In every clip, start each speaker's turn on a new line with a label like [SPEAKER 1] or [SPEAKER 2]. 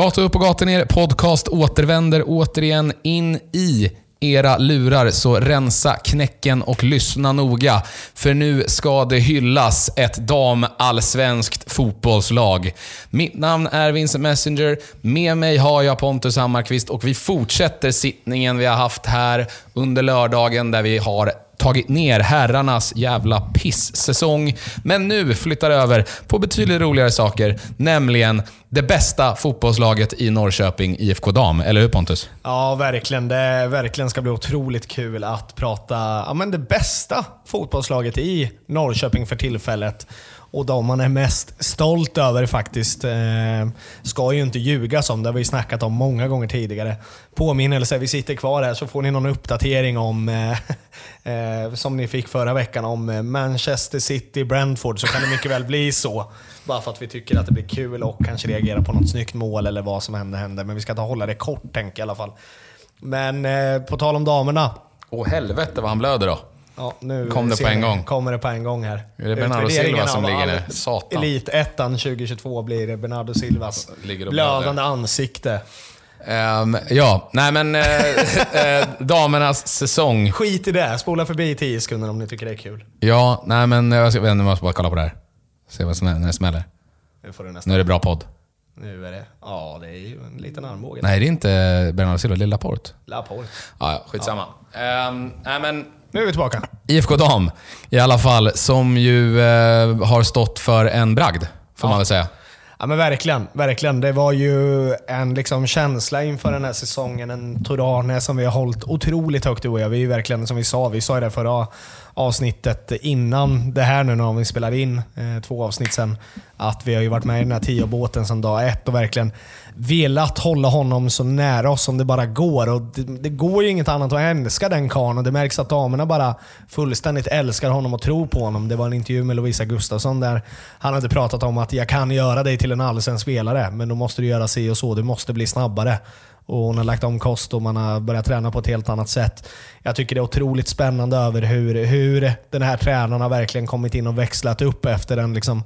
[SPEAKER 1] Gata upp och gata ner podcast återvänder återigen in i era lurar, så rensa knäcken och lyssna noga. För nu ska det hyllas ett damallsvenskt fotbollslag. Mitt namn är Vincent Messenger. Med mig har jag Pontus Hammarkvist och vi fortsätter sittningen vi har haft här under lördagen där vi har tagit ner herrarnas jävla piss-säsong. Men nu flyttar över på betydligt roligare saker, nämligen det bästa fotbollslaget i Norrköping, IFK Dam. Eller hur Pontus?
[SPEAKER 2] Ja, verkligen. Det verkligen ska bli otroligt kul att prata ja, men det bästa fotbollslaget i Norrköping för tillfället. Och de man är mest stolt över faktiskt. Eh, ska ju inte ljugas om, det har vi snackat om många gånger tidigare. Påminnelse, vi sitter kvar här så får ni någon uppdatering om, eh, eh, som ni fick förra veckan, om eh, Manchester City, Brentford, så kan det mycket väl bli så. Bara för att vi tycker att det blir kul och kanske reagera på något snyggt mål eller vad som händer händer. Men vi ska ta hålla det kort tänker jag i alla fall. Men eh, på tal om damerna.
[SPEAKER 1] Åh helvete vad han blöder då.
[SPEAKER 2] Ja, nu
[SPEAKER 1] Kom det på en gång?
[SPEAKER 2] Kommer det på en gång här.
[SPEAKER 1] Är det Bernardo Silva som ligger där? Satan.
[SPEAKER 2] Elitettan 2022 blir det Bernardo Silvas
[SPEAKER 1] Ligger och blöder.
[SPEAKER 2] blödande ansikte.
[SPEAKER 1] Ehm, ja, nej men eh, eh, damernas säsong.
[SPEAKER 2] Skit i det. Spola förbi 10 sekunder om ni tycker det är kul.
[SPEAKER 1] Ja, nej men jag ska, jag måste bara kolla på det här. Se vad som är, när det smäller.
[SPEAKER 2] Nu får du nästan.
[SPEAKER 1] Nu är det bra podd.
[SPEAKER 2] Nu är det... Ja, det är ju en liten armbåge.
[SPEAKER 1] Nej, det är inte Bernardo Silva, det är Laporte.
[SPEAKER 2] Laporte.
[SPEAKER 1] Ja, ja, skitsamma. Ehm, nej men
[SPEAKER 2] Nu är vi tillbaka.
[SPEAKER 1] IFK Dam i alla fall, som ju eh, har stått för en bragd, får man väl säga.
[SPEAKER 2] Ja men verkligen, verkligen. Det var ju en liksom känsla inför den här säsongen. En Torane som vi har hållit otroligt högt i år. Vi är ju verkligen, som vi sa, vi sa i det förra avsnittet innan det här nu när vi spelar in, eh, två avsnitt sen, att vi har ju varit med i den här tio-båten sedan dag ett och verkligen velat hålla honom så nära oss som det bara går. Och det, det går ju inget annat att älska den karln och det märks att damerna bara fullständigt älskar honom och tror på honom. Det var en intervju med Lovisa Gustafsson där han hade pratat om att jag kan göra dig till en allsvensk spelare, men då måste du göra si och så. Du måste bli snabbare. Och hon har lagt om kost och man har börjat träna på ett helt annat sätt. Jag tycker det är otroligt spännande över hur, hur den här tränaren har verkligen kommit in och växlat upp efter den liksom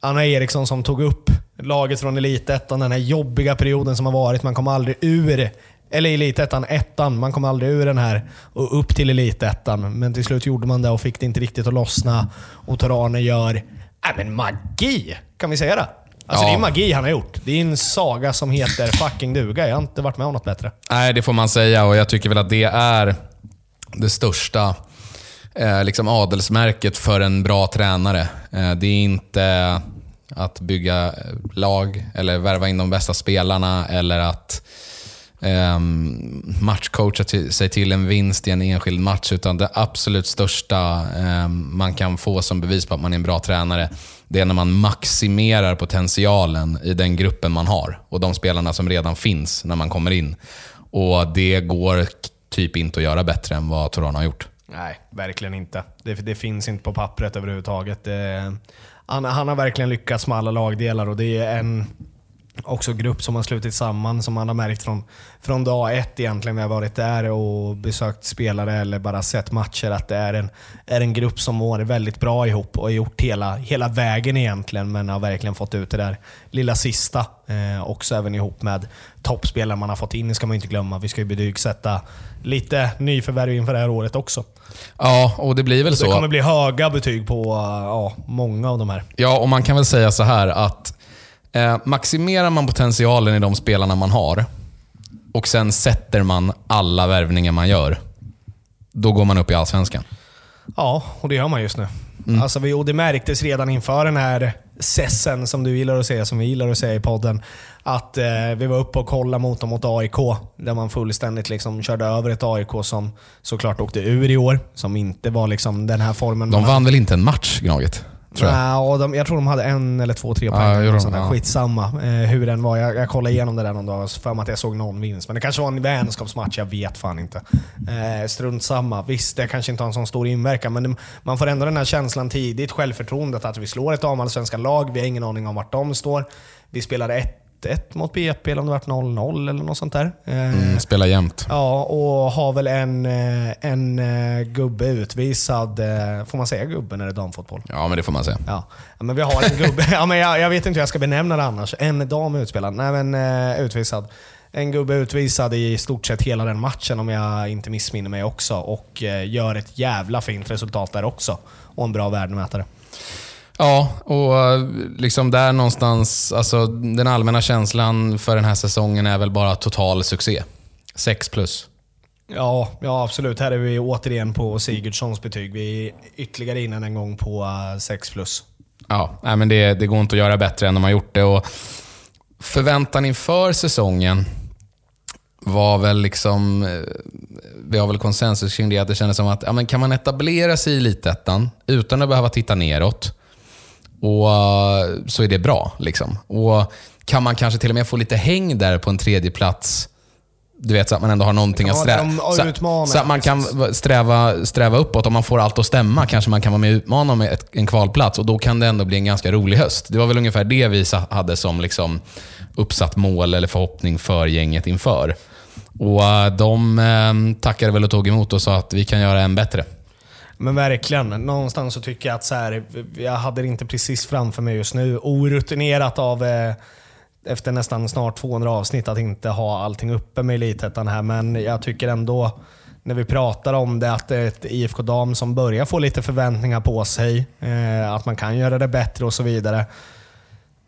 [SPEAKER 2] Anna Eriksson som tog upp laget från Elitettan, den här jobbiga perioden som har varit. Man kom aldrig ur, eller Elitettan, ettan. Man kom aldrig ur den här och upp till Elitettan. Men till slut gjorde man det och fick det inte riktigt att lossna. Och Torane gör, äh men magi! Kan vi säga det? Alltså
[SPEAKER 1] Ja.
[SPEAKER 2] det är magi han har gjort. Det är en saga som heter fucking duga. Jag har inte varit med om något bättre.
[SPEAKER 1] Nej, det får man säga och jag tycker väl att det är det största eh, liksom adelsmärket för en bra tränare. Eh, det är inte att bygga lag eller värva in de bästa spelarna eller att ehm, matchcoacha till, sig till en vinst i en enskild match. Utan det absolut största ehm, man kan få som bevis på att man är en bra tränare, det är när man maximerar potentialen i den gruppen man har och de spelarna som redan finns när man kommer in. Och det går typ inte att göra bättre än vad Toronto har gjort.
[SPEAKER 2] Nej, verkligen inte. Det, det finns inte på pappret överhuvudtaget. Det, han, han har verkligen lyckats med alla lagdelar och det är en också grupp som har slutit samman som man har märkt från, från dag ett egentligen. Vi har varit där och besökt spelare eller bara sett matcher att det är en, är en grupp som mår väldigt bra ihop och har gjort hela, hela vägen egentligen men har verkligen fått ut det där lilla sista. Eh, också även ihop med toppspelare man har fått in, ska man inte glömma. Vi ska ju betygsätta lite nyförvärv inför det här året också.
[SPEAKER 1] Ja, och det blir väl
[SPEAKER 2] Det
[SPEAKER 1] så.
[SPEAKER 2] kommer bli höga betyg på ja, många av de här.
[SPEAKER 1] Ja, och man kan väl säga så här att eh, maximerar man potentialen i de spelarna man har och sen sätter man alla värvningar man gör, då går man upp i Allsvenskan.
[SPEAKER 2] Ja, och det gör man just nu.
[SPEAKER 1] Mm.
[SPEAKER 2] Alltså vi, och det märktes redan inför den här sessen som du gillar att säga, som vi gillar att säga i podden. Att eh, vi var uppe och kollade mot dem mot AIK. Där man fullständigt liksom körde över ett AIK som såklart åkte ur i år. Som inte var liksom den här formen.
[SPEAKER 1] De vann väl inte en match, Gnaget? Tror jag.
[SPEAKER 2] Och de, jag tror de hade en eller två, tre
[SPEAKER 1] Ja,
[SPEAKER 2] poäng.
[SPEAKER 1] de,
[SPEAKER 2] sånt där.
[SPEAKER 1] ja.
[SPEAKER 2] Skitsamma eh, hur den var. Jag, jag kollade igenom det där någon dag för mig att jag såg någon vinst. Men det kanske var en vänskapsmatch, jag vet fan inte. Eh, strunt samma. Visst, det kanske inte har en sån stor inverkan, men det, man får ändå den här känslan tidigt, självförtroendet att vi slår ett damallsvenska lag. Vi har ingen aning om vart de står. Vi spelar ett 1-1 mot BP, eller om det varit 0-0 eller något sånt där. Eh,
[SPEAKER 1] Mm, spela jämt.
[SPEAKER 2] Ja, och har väl en, eh, en eh, gubbe utvisad. Får man säga gubbe när det är damfotboll?
[SPEAKER 1] Ja, men det får man säga.
[SPEAKER 2] Ja, men vi har en gubbe. ja, men jag, jag vet inte hur jag ska benämna det annars. En dam utspelad. Nej, men utvisad. En gubbe utvisad i stort sett hela den matchen om jag inte missminner mig också. Och gör ett jävla fint resultat där också. Och en bra värdemätare.
[SPEAKER 1] Ja, och eh, liksom där någonstans, alltså den allmänna känslan för den här säsongen är väl bara total succé. 6 plus.
[SPEAKER 2] Ja, ja, absolut. Här är vi återigen på Sigurdssons betyg. Vi är ytterligare innan en gång på eh, 6 plus.
[SPEAKER 1] Ja, nej, men det, det går inte att göra bättre än de har gjort det. Och förväntan inför säsongen var väl liksom... eh, Vi har väl konsensus kring det, att det kändes som att ja, men kan man etablera sig i Elitettan utan att behöva titta neråt, och, eh, så är det bra. Liksom. Och Kan man kanske till och med få lite häng där på en tredje plats du vet, så att man ändå har någonting att sträva... Så, så att man kan sträva, sträva uppåt. Om man får allt att stämma kanske man kan vara med och utmana ett, en kvalplats och då kan det ändå bli en ganska rolig höst. Det var väl ungefär det vi hade som liksom uppsatt mål eller förhoppning för gänget inför. Och eh, de eh, tackade väl och tog emot och sa att vi kan göra en bättre.
[SPEAKER 2] Men verkligen. Någonstans så tycker jag att så här, jag hade det inte precis framför mig just nu. Orutinerat av eh, efter nästan snart 200 avsnitt att inte ha allting uppe med Elitettan här. Men jag tycker ändå, när vi pratar om det, att det är ett IFK Dam som börjar få lite förväntningar på sig. Eh, att man kan göra det bättre och så vidare.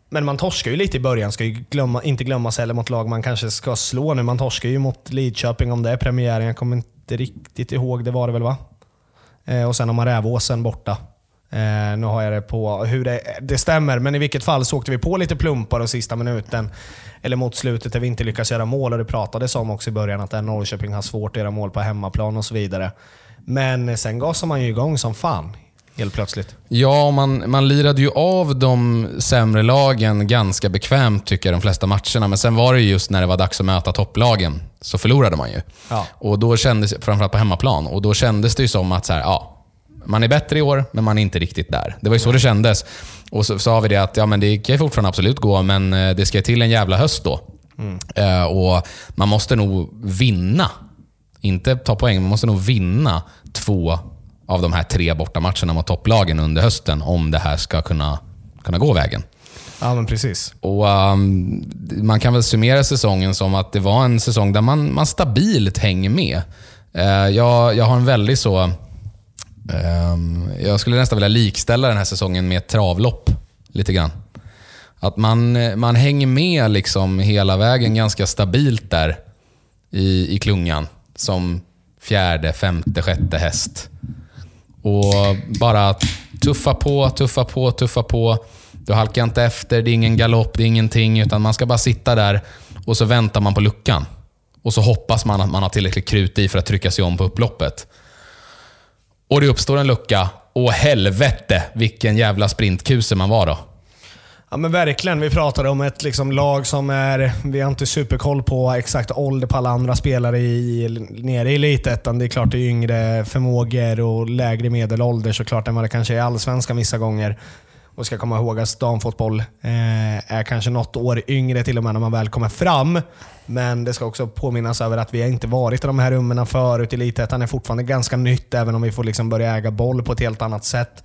[SPEAKER 2] Men man torskar ju lite i början, ska ju glömma, inte glömmas heller mot lag man kanske ska slå nu. Man torskar ju mot Lidköping om det är premiären. Jag kommer inte riktigt ihåg, det var det väl va? Eh, och sen har man Rävåsen borta. Eh, nu har jag det på hur det, det stämmer, men i vilket fall så åkte vi på lite plumpar och sista minuten, eller mot slutet där vi inte lyckas göra mål. Och det pratades om också i början att Norrköping har svårt att göra mål på hemmaplan och så vidare. Men sen gasar man ju igång som fan, helt plötsligt.
[SPEAKER 1] Ja, man, man lirade ju av de sämre lagen ganska bekvämt tycker jag de flesta matcherna. Men sen var det ju just när det var dags att möta topplagen så förlorade man ju.
[SPEAKER 2] Ja.
[SPEAKER 1] Och då kändes, framförallt på hemmaplan. Och då kändes det ju som att så här, ja, man är bättre i år, men man är inte riktigt där. Det var ju så det kändes. Och så sa vi det att ja, men det kan ju fortfarande absolut gå, men eh, det ska till en jävla höst då. Eh, och Man måste nog vinna. Inte ta poäng, man måste nog vinna två av de här tre bortamatcherna mot topplagen under hösten om det här ska kunna, kunna gå vägen.
[SPEAKER 2] Ja, men precis.
[SPEAKER 1] Och um, Man kan väl summera säsongen som att det var en säsong där man, man stabilt hänger med. Eh, jag, jag har en väldigt så... ehm, jag skulle nästan vilja likställa den här säsongen med ett travlopp. Lite grann. Att man, man hänger med liksom hela vägen ganska stabilt där i, i klungan. Som fjärde, femte, sjätte häst. Och bara tuffa på, tuffa på, tuffa på. Du halkar inte efter, det är ingen galopp, det är ingenting. Utan man ska bara sitta där och så väntar man på luckan. Och så hoppas man att man har tillräckligt krut i för att trycka sig om på upploppet. Och det uppstår en lucka. Åh helvete vilken jävla sprintkuse man var då.
[SPEAKER 2] Ja men verkligen. Vi pratade om ett liksom lag som är... Vi har inte superkoll på exakt ålder på alla andra spelare i, nere i elitettan. Det är klart det är yngre förmågor och lägre medelålder såklart än vad det kanske är i Allsvenskan vissa gånger. Och ska komma ihåg att damfotboll eh, är kanske något år yngre till och med när man väl kommer fram. Men det ska också påminnas över att vi har inte varit i de här rummen förut. Elitettan är fortfarande ganska nytt, även om vi får liksom börja äga boll på ett helt annat sätt.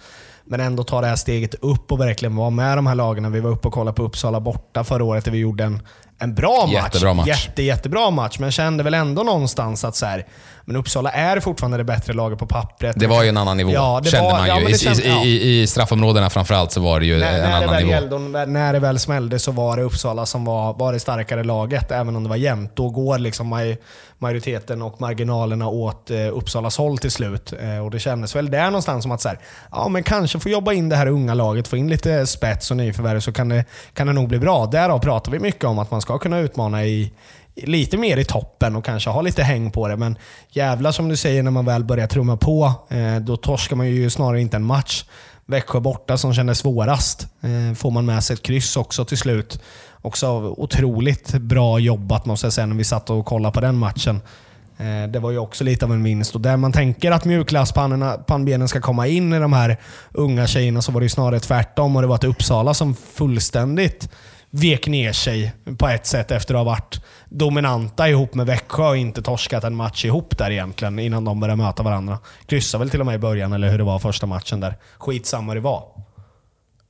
[SPEAKER 2] Men ändå ta det här steget upp och verkligen vara med de här lagen. Vi var uppe och kollade på Uppsala borta förra året där vi gjorde en, en bra match.
[SPEAKER 1] Jättebra match.
[SPEAKER 2] Jätte, jättebra match. Men kände väl ändå någonstans att så här, men Uppsala är fortfarande det bättre laget på pappret.
[SPEAKER 1] Det var ju en annan nivå,
[SPEAKER 2] Ja, det
[SPEAKER 1] kände
[SPEAKER 2] var-
[SPEAKER 1] man ju.
[SPEAKER 2] ja,
[SPEAKER 1] I,
[SPEAKER 2] det kände-
[SPEAKER 1] i, i, I straffområdena framförallt så var det ju
[SPEAKER 2] när,
[SPEAKER 1] en
[SPEAKER 2] när, det
[SPEAKER 1] annan nivå.
[SPEAKER 2] gällde, när det väl smällde så var det Uppsala som var, var det starkare laget, även om det var jämnt. Då går liksom maj, majoriteten och marginalerna åt eh, Uppsalas håll till slut. Eh, och Det kändes väl där någonstans som att så här, ja, men kanske få jobba in det här unga laget, få in lite spets och nyförvärv så kan det, kan det nog bli bra. Därav pratar vi mycket om att man ska kunna utmana i lite mer i toppen och kanske ha lite häng på det. Men jävla som du säger, när man väl börjar trumma på, eh, då torskar man ju snarare inte en match. Växjö borta som kändes svårast. Eh, får man med sig ett kryss också till slut. Också otroligt bra jobbat måste jag säga när vi satt och kollade på den matchen. Eh, Det var ju också lite av en vinst och där man tänker att mjukglasspannbenen ska komma in i de här unga tjejerna så var det ju snarare tvärtom och det var ett Uppsala som fullständigt vek ner sig på ett sätt efter att ha varit dominanta ihop med Växjö och inte torskat en match ihop där egentligen innan de började möta varandra. Kryssade väl till och med i början, eller hur det var första matchen där. Skitsamma det var.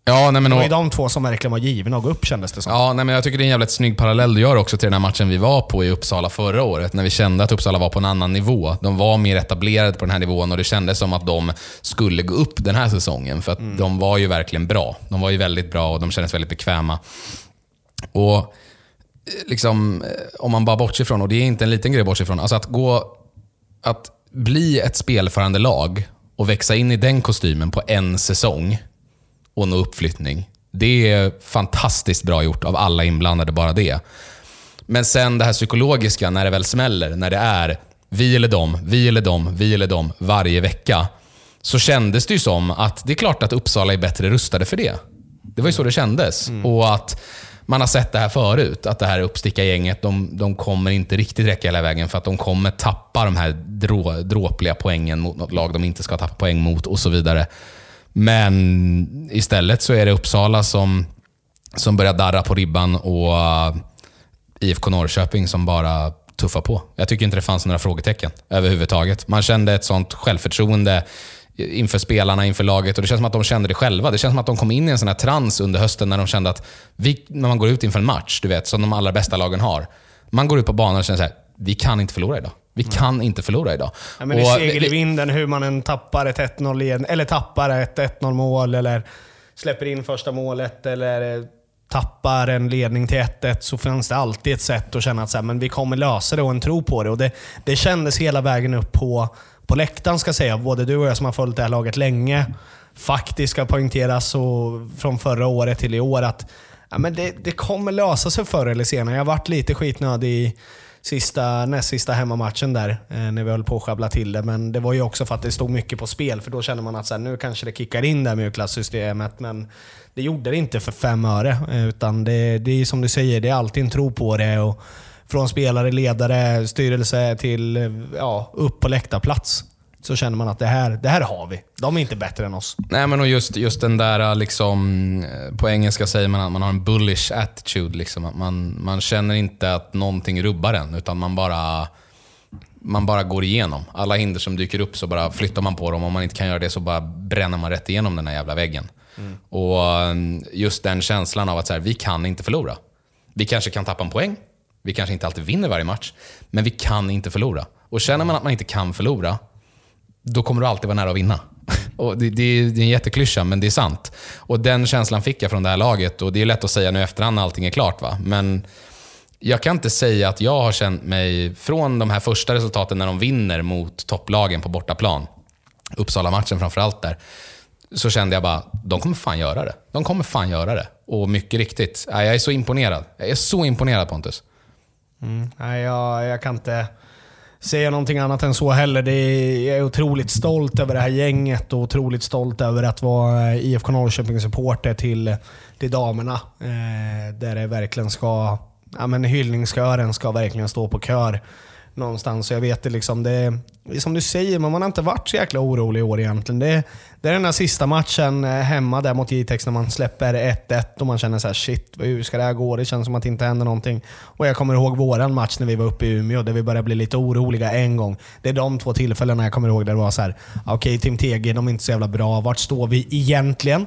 [SPEAKER 1] Ja, nej, men
[SPEAKER 2] Det var ju de två som verkligen var givna att gå upp kändes det som.
[SPEAKER 1] Ja, nej, men jag tycker det är en jävligt snygg parallell du gör också till den här matchen vi var på i Uppsala förra året. När vi kände att Uppsala var på en annan nivå. De var mer etablerade på den här nivån och det kändes som att de skulle gå upp den här säsongen. För att de var ju verkligen bra. De var ju väldigt bra och de kändes väldigt bekväma. Och eh, liksom, eh, om man bara bortser ifrån, och det är inte en liten grej att bortse ifrån, alltså att gå... Att bli ett spelförande lag och växa in i den kostymen på en säsong och nå uppflyttning. Det är fantastiskt bra gjort av alla inblandade, bara det. Men sen det här psykologiska, när det väl smäller, när det är vi eller dem, vi eller dem, vi eller dem varje vecka. Så kändes det ju som att det är klart att Uppsala är bättre rustade för det. Det var ju så det kändes. Och att man har sett det här förut, att det här uppstickargänget, de, de kommer inte riktigt räcka hela vägen för att de kommer tappa de här drå, dråpliga poängen mot något lag de inte ska tappa poäng mot och så vidare. Men istället så är det Uppsala som, som börjar darra på ribban och eh, IFK Norrköping som bara tuffar på. Jag tycker inte det fanns några frågetecken överhuvudtaget. Man kände ett sånt självförtroende inför spelarna, inför laget och det känns som att de kände det själva. Det känns som att de kom in i en sån här trans under hösten när de kände att, vi, när man går ut inför en match, du vet, som de allra bästa lagen har. Man går ut på banan och känner så här, vi kan inte förlora idag. Vi kan inte förlora idag.
[SPEAKER 2] Ja, men det är segel i
[SPEAKER 1] vi-
[SPEAKER 2] vinden hur man än tappar ett 1-0 led- eller tappar ett 1-0 mål eller släpper in första målet eller eh, tappar en ledning till 1-1 så finns det alltid ett sätt att känna att så här, men vi kommer lösa det och en tro på det. Och det, det kändes hela vägen upp på, på läktaren ska jag säga. Både du och jag som har följt det här laget länge. Faktiskt ska poängteras och från förra året till i år att ja, men det, det kommer lösa sig förr eller senare. Jag har varit lite skitnödig i sista, näst sista hemmamatchen där, eh, när vi höll på att sjabbla till det. Men det var ju också för att det stod mycket på spel, för då kände man att så här, nu kanske det kickar in det här mjukglassystemet. Men det gjorde det inte för fem öre. Eh, utan det, det är som du säger, det är alltid en tro på det. Och från spelare, ledare, styrelse till ja, upp på läktarplats. Så känner man att det här, det här har vi. De är inte bättre än oss.
[SPEAKER 1] Nej, men och just, just den där, liksom, på engelska säger man att man har en bullish attitude. Liksom. Att man, man känner inte att någonting rubbar en, utan man bara, man bara går igenom. Alla hinder som dyker upp så bara flyttar man på dem. Om man inte kan göra det så bara bränner man rätt igenom den här jävla väggen. Och eh, just den känslan av att så här, vi kan inte förlora. Vi kanske kan tappa en poäng. Vi kanske inte alltid vinner varje match. Men vi kan inte förlora. Och känner man att man inte kan förlora, då kommer du alltid vara nära att vinna. Och det, det, är, det är en jätteklyscha, men det är sant. Och Den känslan fick jag från det här laget. Och Det är lätt att säga nu i efterhand när allting är klart. Va? Men jag kan inte säga att jag har känt mig, från de här första resultaten när de vinner mot topplagen på bortaplan, Uppsala-matchen framförallt där, så kände jag bara, de kommer fan göra det. De kommer fan göra det. Och mycket riktigt, jag är så imponerad. Jag är så imponerad Pontus. Mm.
[SPEAKER 2] Nej, jag, jag kan inte säga någonting annat än så heller. Det är, jag är otroligt stolt över det här gänget och otroligt stolt över att vara eh, IFK Norrköping-supporter till, till damerna. Eh, där det verkligen ska, ja men hyllningskören ska verkligen stå på kör någonstans. Så jag vet det liksom, det, som du säger, men man har inte varit så jäkla orolig i år egentligen. Det, det är den där sista matchen eh, hemma där mot Jitex när man släpper 1-1 och man känner så här: shit, hur ska det här gå? Det känns som att det inte händer någonting. Och jag kommer ihåg våran match när vi var uppe i Umeå, där vi började bli lite oroliga en gång. Det är de två tillfällena jag kommer ihåg där det var så här: okej Tim Tege, de är inte så jävla bra. Vart står vi egentligen?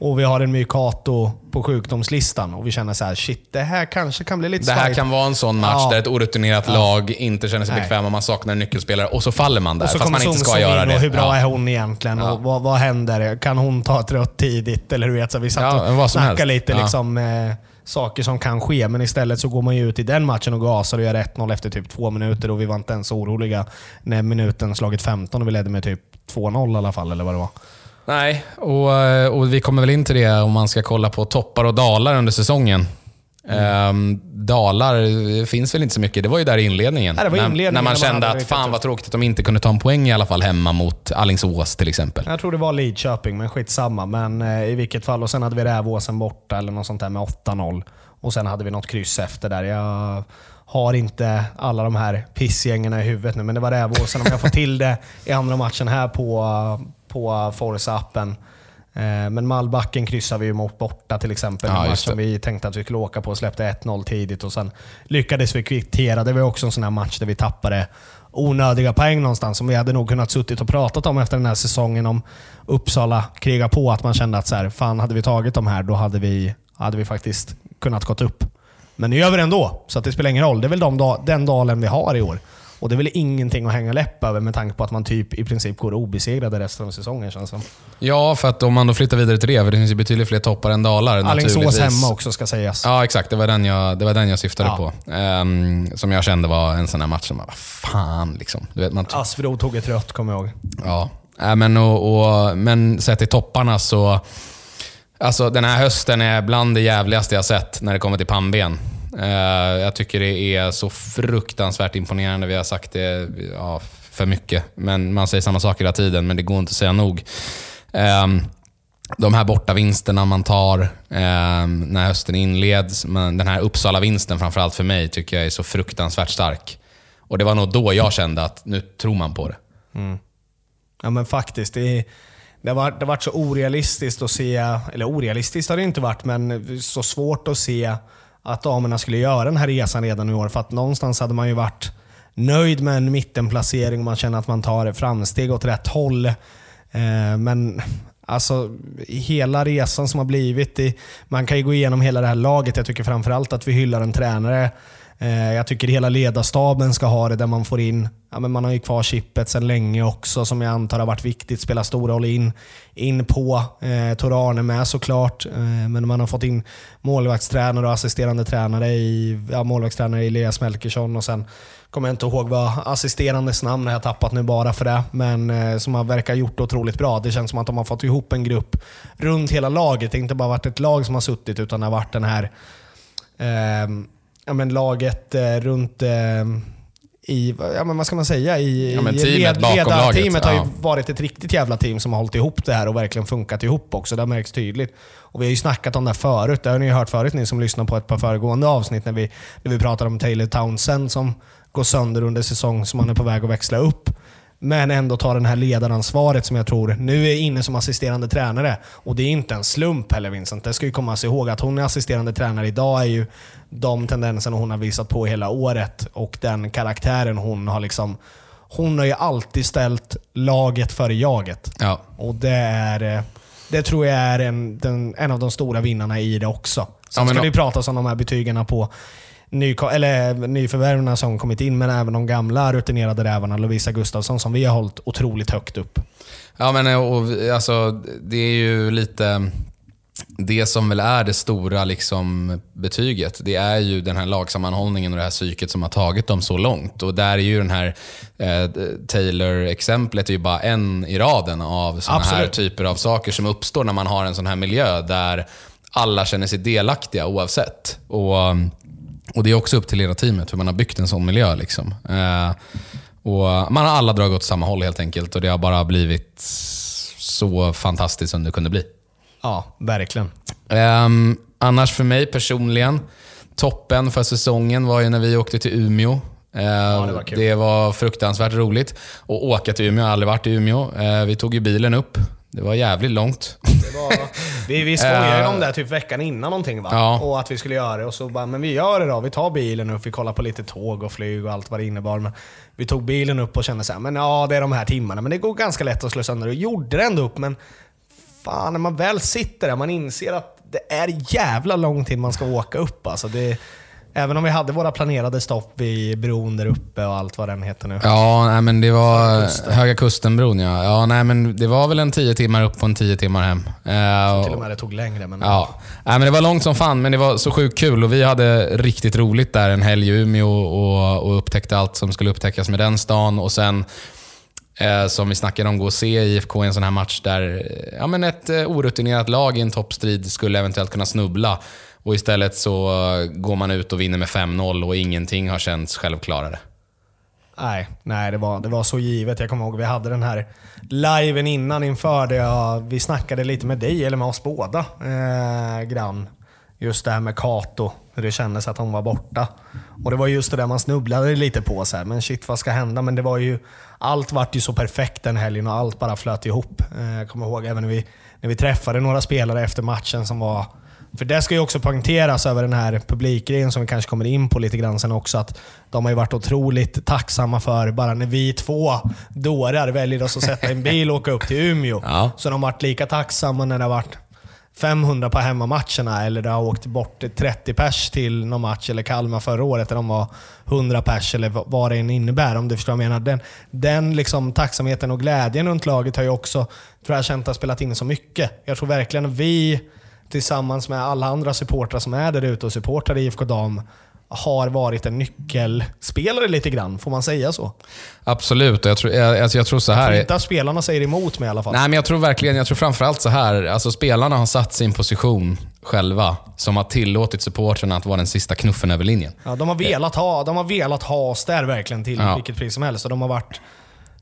[SPEAKER 2] Och vi har en Mykato på sjukdomslistan och vi känner så här: shit, det här kanske kan bli lite
[SPEAKER 1] Det här
[SPEAKER 2] svajigt.
[SPEAKER 1] kan vara en sån match
[SPEAKER 2] Ja.
[SPEAKER 1] där ett orutinerat lag inte känner sig
[SPEAKER 2] Nej.
[SPEAKER 1] bekväma, man saknar en nyckelspelare och så faller man där.
[SPEAKER 2] Och så
[SPEAKER 1] fast man inte ska göra
[SPEAKER 2] in
[SPEAKER 1] det.
[SPEAKER 2] och hur bra
[SPEAKER 1] Ja.
[SPEAKER 2] är hon egentligen?
[SPEAKER 1] Ja.
[SPEAKER 2] Och vad, vad händer? Kan hon ta ett rött tidigt? Eller du vet, så vi satt
[SPEAKER 1] Ja,
[SPEAKER 2] och snackade lite
[SPEAKER 1] Ja.
[SPEAKER 2] liksom, eh, saker som kan ske. Men istället så går man ju ut i den matchen och gasar och gör 1-0 efter typ två minuter och vi var inte ens oroliga när minuten slagit 15 och vi ledde med typ 2-0 i alla fall, eller vad det var.
[SPEAKER 1] Nej, och, eh, och vi kommer väl in till det om man ska kolla på toppar och dalar under säsongen. Ehm, dalar finns väl inte så mycket. Det var ju där i inledningen. När,
[SPEAKER 2] inledningen
[SPEAKER 1] när man kände att fan vad tråkigt att de inte kunde ta en poäng i alla fall hemma mot Alingsås till exempel.
[SPEAKER 2] Jag tror det var Lidköping, men skitsamma. Men eh, i vilket fall. Och sen hade vi Rävåsen borta eller något sånt där med 8-0. Och sen hade vi något kryss efter där. Jag har inte alla de här pissgängerna i huvudet nu, men det var Rävåsen. Om jag får till det i andra matchen här på, på Forza-appen Eh, men Mallbacken kryssade vi ju mot borta till exempel.
[SPEAKER 1] Ja,
[SPEAKER 2] en match som vi tänkte att vi skulle åka på och släppte 1-0 tidigt och sen lyckades vi kvittera. Det var också en sån här match där vi tappade onödiga poäng någonstans som vi hade nog kunnat suttit och pratat om efter den här säsongen om Uppsala krigar på. Att man kände att så här, fan hade vi tagit de här då hade vi, hade vi faktiskt kunnat gått upp. Men nu gör vi det ändå, så att det spelar ingen roll. Det är väl de, den dalen vi har i år. Och det är väl ingenting att hänga läpp över med tanke på att man typ i princip går obesegrade resten av säsongen känns det som.
[SPEAKER 1] Ja, för att om man då flyttar vidare till det, för det finns ju betydligt fler toppar än dalar
[SPEAKER 2] Alingsås hemma också ska sägas.
[SPEAKER 1] Ja, exakt. Det var den jag, det var den jag syftade
[SPEAKER 2] Ja.
[SPEAKER 1] på. Ehm, som jag kände var en sån här match som bara, vad fan liksom. Du vet, man,
[SPEAKER 2] Asfro tog ett rött kommer jag ihåg.
[SPEAKER 1] Ja, äh, men, och, och, men sett till topparna så... Alltså den här hösten är bland det jävligaste jag sett när det kommer till pannben. Eh, jag tycker det är så fruktansvärt imponerande. Vi har sagt det ja, för mycket, men man säger samma sak hela tiden, men det går inte att säga nog. Ehm, de här bortavinsterna man tar ehm, när hösten inleds, men den här Uppsala-vinsten framförallt för mig, tycker jag är så fruktansvärt stark. Och Det var nog då jag kände att nu tror man på det. Mm.
[SPEAKER 2] Ja men faktiskt. Det, det, har varit, det har varit så orealistiskt att se, eller orealistiskt har det inte varit, men så svårt att se att damerna skulle göra den här resan redan i år. För att någonstans hade man ju varit nöjd med en mittenplacering och man känner att man tar framsteg åt rätt håll. Eh, men alltså hela resan som har blivit, i, man kan ju gå igenom hela det här laget. Jag tycker framförallt att vi hyllar en tränare Eh, jag tycker hela ledarstaben ska ha det där man får in, ja, men man har ju kvar chippet sedan länge också som jag antar har varit viktigt, spelar stor roll in, in på. Eh, Tor Arne med såklart, eh, men man har fått in målvaktstränare och assisterande tränare i, ja, målvaktstränare i Elias Melkersson och sen kommer jag inte ihåg vad assisterandes namn har jag tappat nu bara för det, men eh, som har verkar gjort det otroligt bra. Det känns som att de har fått ihop en grupp runt hela laget. Det har inte bara varit ett lag som har suttit utan det har varit den här eh, ja, men laget eh, runt eh, i, ja, men vad ska man säga, i,
[SPEAKER 1] Ja,
[SPEAKER 2] i
[SPEAKER 1] teamet bakom laget,
[SPEAKER 2] ledarteamet har ju
[SPEAKER 1] ja.
[SPEAKER 2] varit ett riktigt jävla team som har hållit ihop det här och verkligen funkat ihop också. Det märks tydligt. Och vi har ju snackat om det här förut. Det har ni ju hört förut ni som lyssnar på ett par föregående avsnitt när vi, när vi pratade om Taylor Townsend som går sönder under säsong som han är på väg att växla upp. Men ändå tar den här ledaransvaret som jag tror nu är inne som assisterande tränare. Och det är inte en slump heller Vincent. Det ska ju komma sig ihåg att hon är assisterande tränare idag är ju de tendenserna hon har visat på hela året och den karaktären hon har liksom hon har ju alltid ställt laget före jaget.
[SPEAKER 1] Ja.
[SPEAKER 2] Och det är eh, det tror jag är en, den, en av de stora vinnarna i det också. Sen
[SPEAKER 1] Ja,
[SPEAKER 2] ska det pratas om de här betygen på ny, eller nyförvärven som kommit in, men även de gamla rutinerade rävarna. Lovisa Gustafsson som vi har hållit otroligt högt upp.
[SPEAKER 1] Ja, men och, alltså, det är ju lite det som väl är det stora liksom, betyget. Det är ju den här lagsammanhållningen och det här psyket som har tagit dem så långt. Och där är ju den här eh, Taylor-exemplet är ju bara en i raden av sådana här typer av saker som uppstår när man har en sån här miljö där alla känner sig delaktiga oavsett. Och, och Det är också upp till hela teamet hur man har byggt en sån miljö. Liksom. Eh, och Man har alla dragit åt samma håll helt enkelt och det har bara blivit så fantastiskt som det kunde bli.
[SPEAKER 2] Ja, verkligen.
[SPEAKER 1] Ehm, annars för mig personligen, toppen för säsongen var ju när vi åkte till Umeå. Ehm,
[SPEAKER 2] det var kul.
[SPEAKER 1] det var fruktansvärt roligt. att åka till Umeå, jag har aldrig varit i Umeå. Ehm, vi tog ju bilen upp. Det var jävligt långt.
[SPEAKER 2] Var, vi vi skojade om det här typ veckan innan någonting va?
[SPEAKER 1] Ja.
[SPEAKER 2] Och att vi skulle göra det. Och så bara, men vi gör det då. Vi tar bilen upp, vi kollar på lite tåg och flyg och allt vad det innebar. Men vi tog bilen upp och kände så här, men ja det är de här timmarna. Men det går ganska lätt att slå sönder. Och gjorde det ändå upp, men fan när man väl sitter där, man inser att det är jävla lång tid man ska åka upp. Alltså det, även om vi hade våra planerade stopp vid bron där uppe och allt vad den heter nu.
[SPEAKER 1] Ja, nej, men det var Höga Kustenbron ja. ja nej, men det var väl en tio timmar upp och en tio timmar hem. Ehm,
[SPEAKER 2] Till och med det tog längre. Men
[SPEAKER 1] Ja, Nej, men det var långt som fan, men det var så sjukt kul och vi hade riktigt roligt där en helg i Umeå och, och upptäckte allt som skulle upptäckas med den stan. Och sen, eh, som vi snackade om, gå och se IFK i en sån här match där eh, ja, men ett eh, orutinerat lag i en toppstrid skulle eventuellt kunna snubbla. Och istället så eh, går man ut och vinner med 5-0 och ingenting har känts självklarare.
[SPEAKER 2] Nej, nej det, var, det var så givet. Jag kommer ihåg vi hade den här liven innan inför det. Jag, vi snackade lite med dig, eller med oss båda, eh, grann. Just det här med Kato, hur det kändes att hon var borta. Och Det var just det där man snubblade lite på. Så här. Men shit, vad ska hända? Men det var ju, allt vart ju så perfekt den helgen och allt bara flöt ihop. Eh, jag kommer ihåg även när vi, när vi träffade några spelare efter matchen som var för det ska ju också poängteras över den här publikgrejen som vi kanske kommer in på lite grann sen också. Att de har ju varit otroligt tacksamma för bara när vi två dårar väljer oss att sätta en bil och åka upp till Umeå. Ja. Så de har varit lika tacksamma när det har varit 500 på hemmamatcherna eller det har åkt bort 30 pers till någon match, eller Kalmar förra året där de var 100 pers, eller vad det än innebär. Om du förstår vad jag menar. Den, den liksom tacksamheten och glädjen runt laget har ju också, tror jag, känt har spelat in så mycket. Jag tror verkligen vi tillsammans med alla andra supportrar som är där ute och supportar IFK Dam har varit en nyckelspelare lite grann. Får man säga så?
[SPEAKER 1] Absolut. Jag tror, jag, alltså jag tror så här... Jag tror
[SPEAKER 2] inte att spelarna säger emot mig i alla fall.
[SPEAKER 1] Nej, men jag tror verkligen, jag tror framförallt så här. Alltså spelarna har satt sin position själva som har tillåtit supportrarna att vara den sista knuffen över linjen.
[SPEAKER 2] Ja, de har velat ha, de har velat ha oss där verkligen till ja. vilket pris som helst. Och de har varit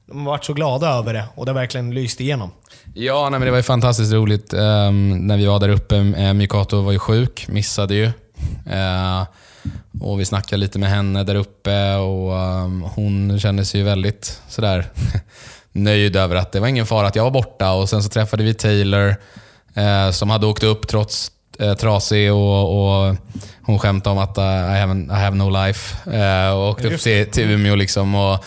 [SPEAKER 2] de har varit så glada över det och det har verkligen lyst igenom.
[SPEAKER 1] Ja, nej, men det var ju fantastiskt roligt um, när vi var där uppe. Uh, Mikato var ju sjuk, missade ju. Uh, och Vi snackade lite med henne där uppe och um, hon kände sig ju väldigt sådär nöjd över att det var ingen fara att jag var borta. Och Sen så träffade vi Taylor uh, som hade åkt upp trots uh, trasig och, och hon skämtade om att I, have, I have no life. och åkte upp till, till Umeå. Liksom och,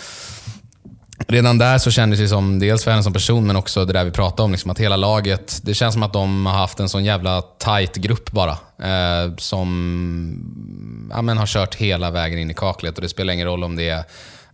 [SPEAKER 1] redan där så kändes det som, dels för henne som person, men också det där vi pratade om, liksom, att hela laget, det känns som att de har haft en sån jävla tight grupp bara. Eh, som ja, men har kört hela vägen in i kaklet och det spelar ingen roll om det är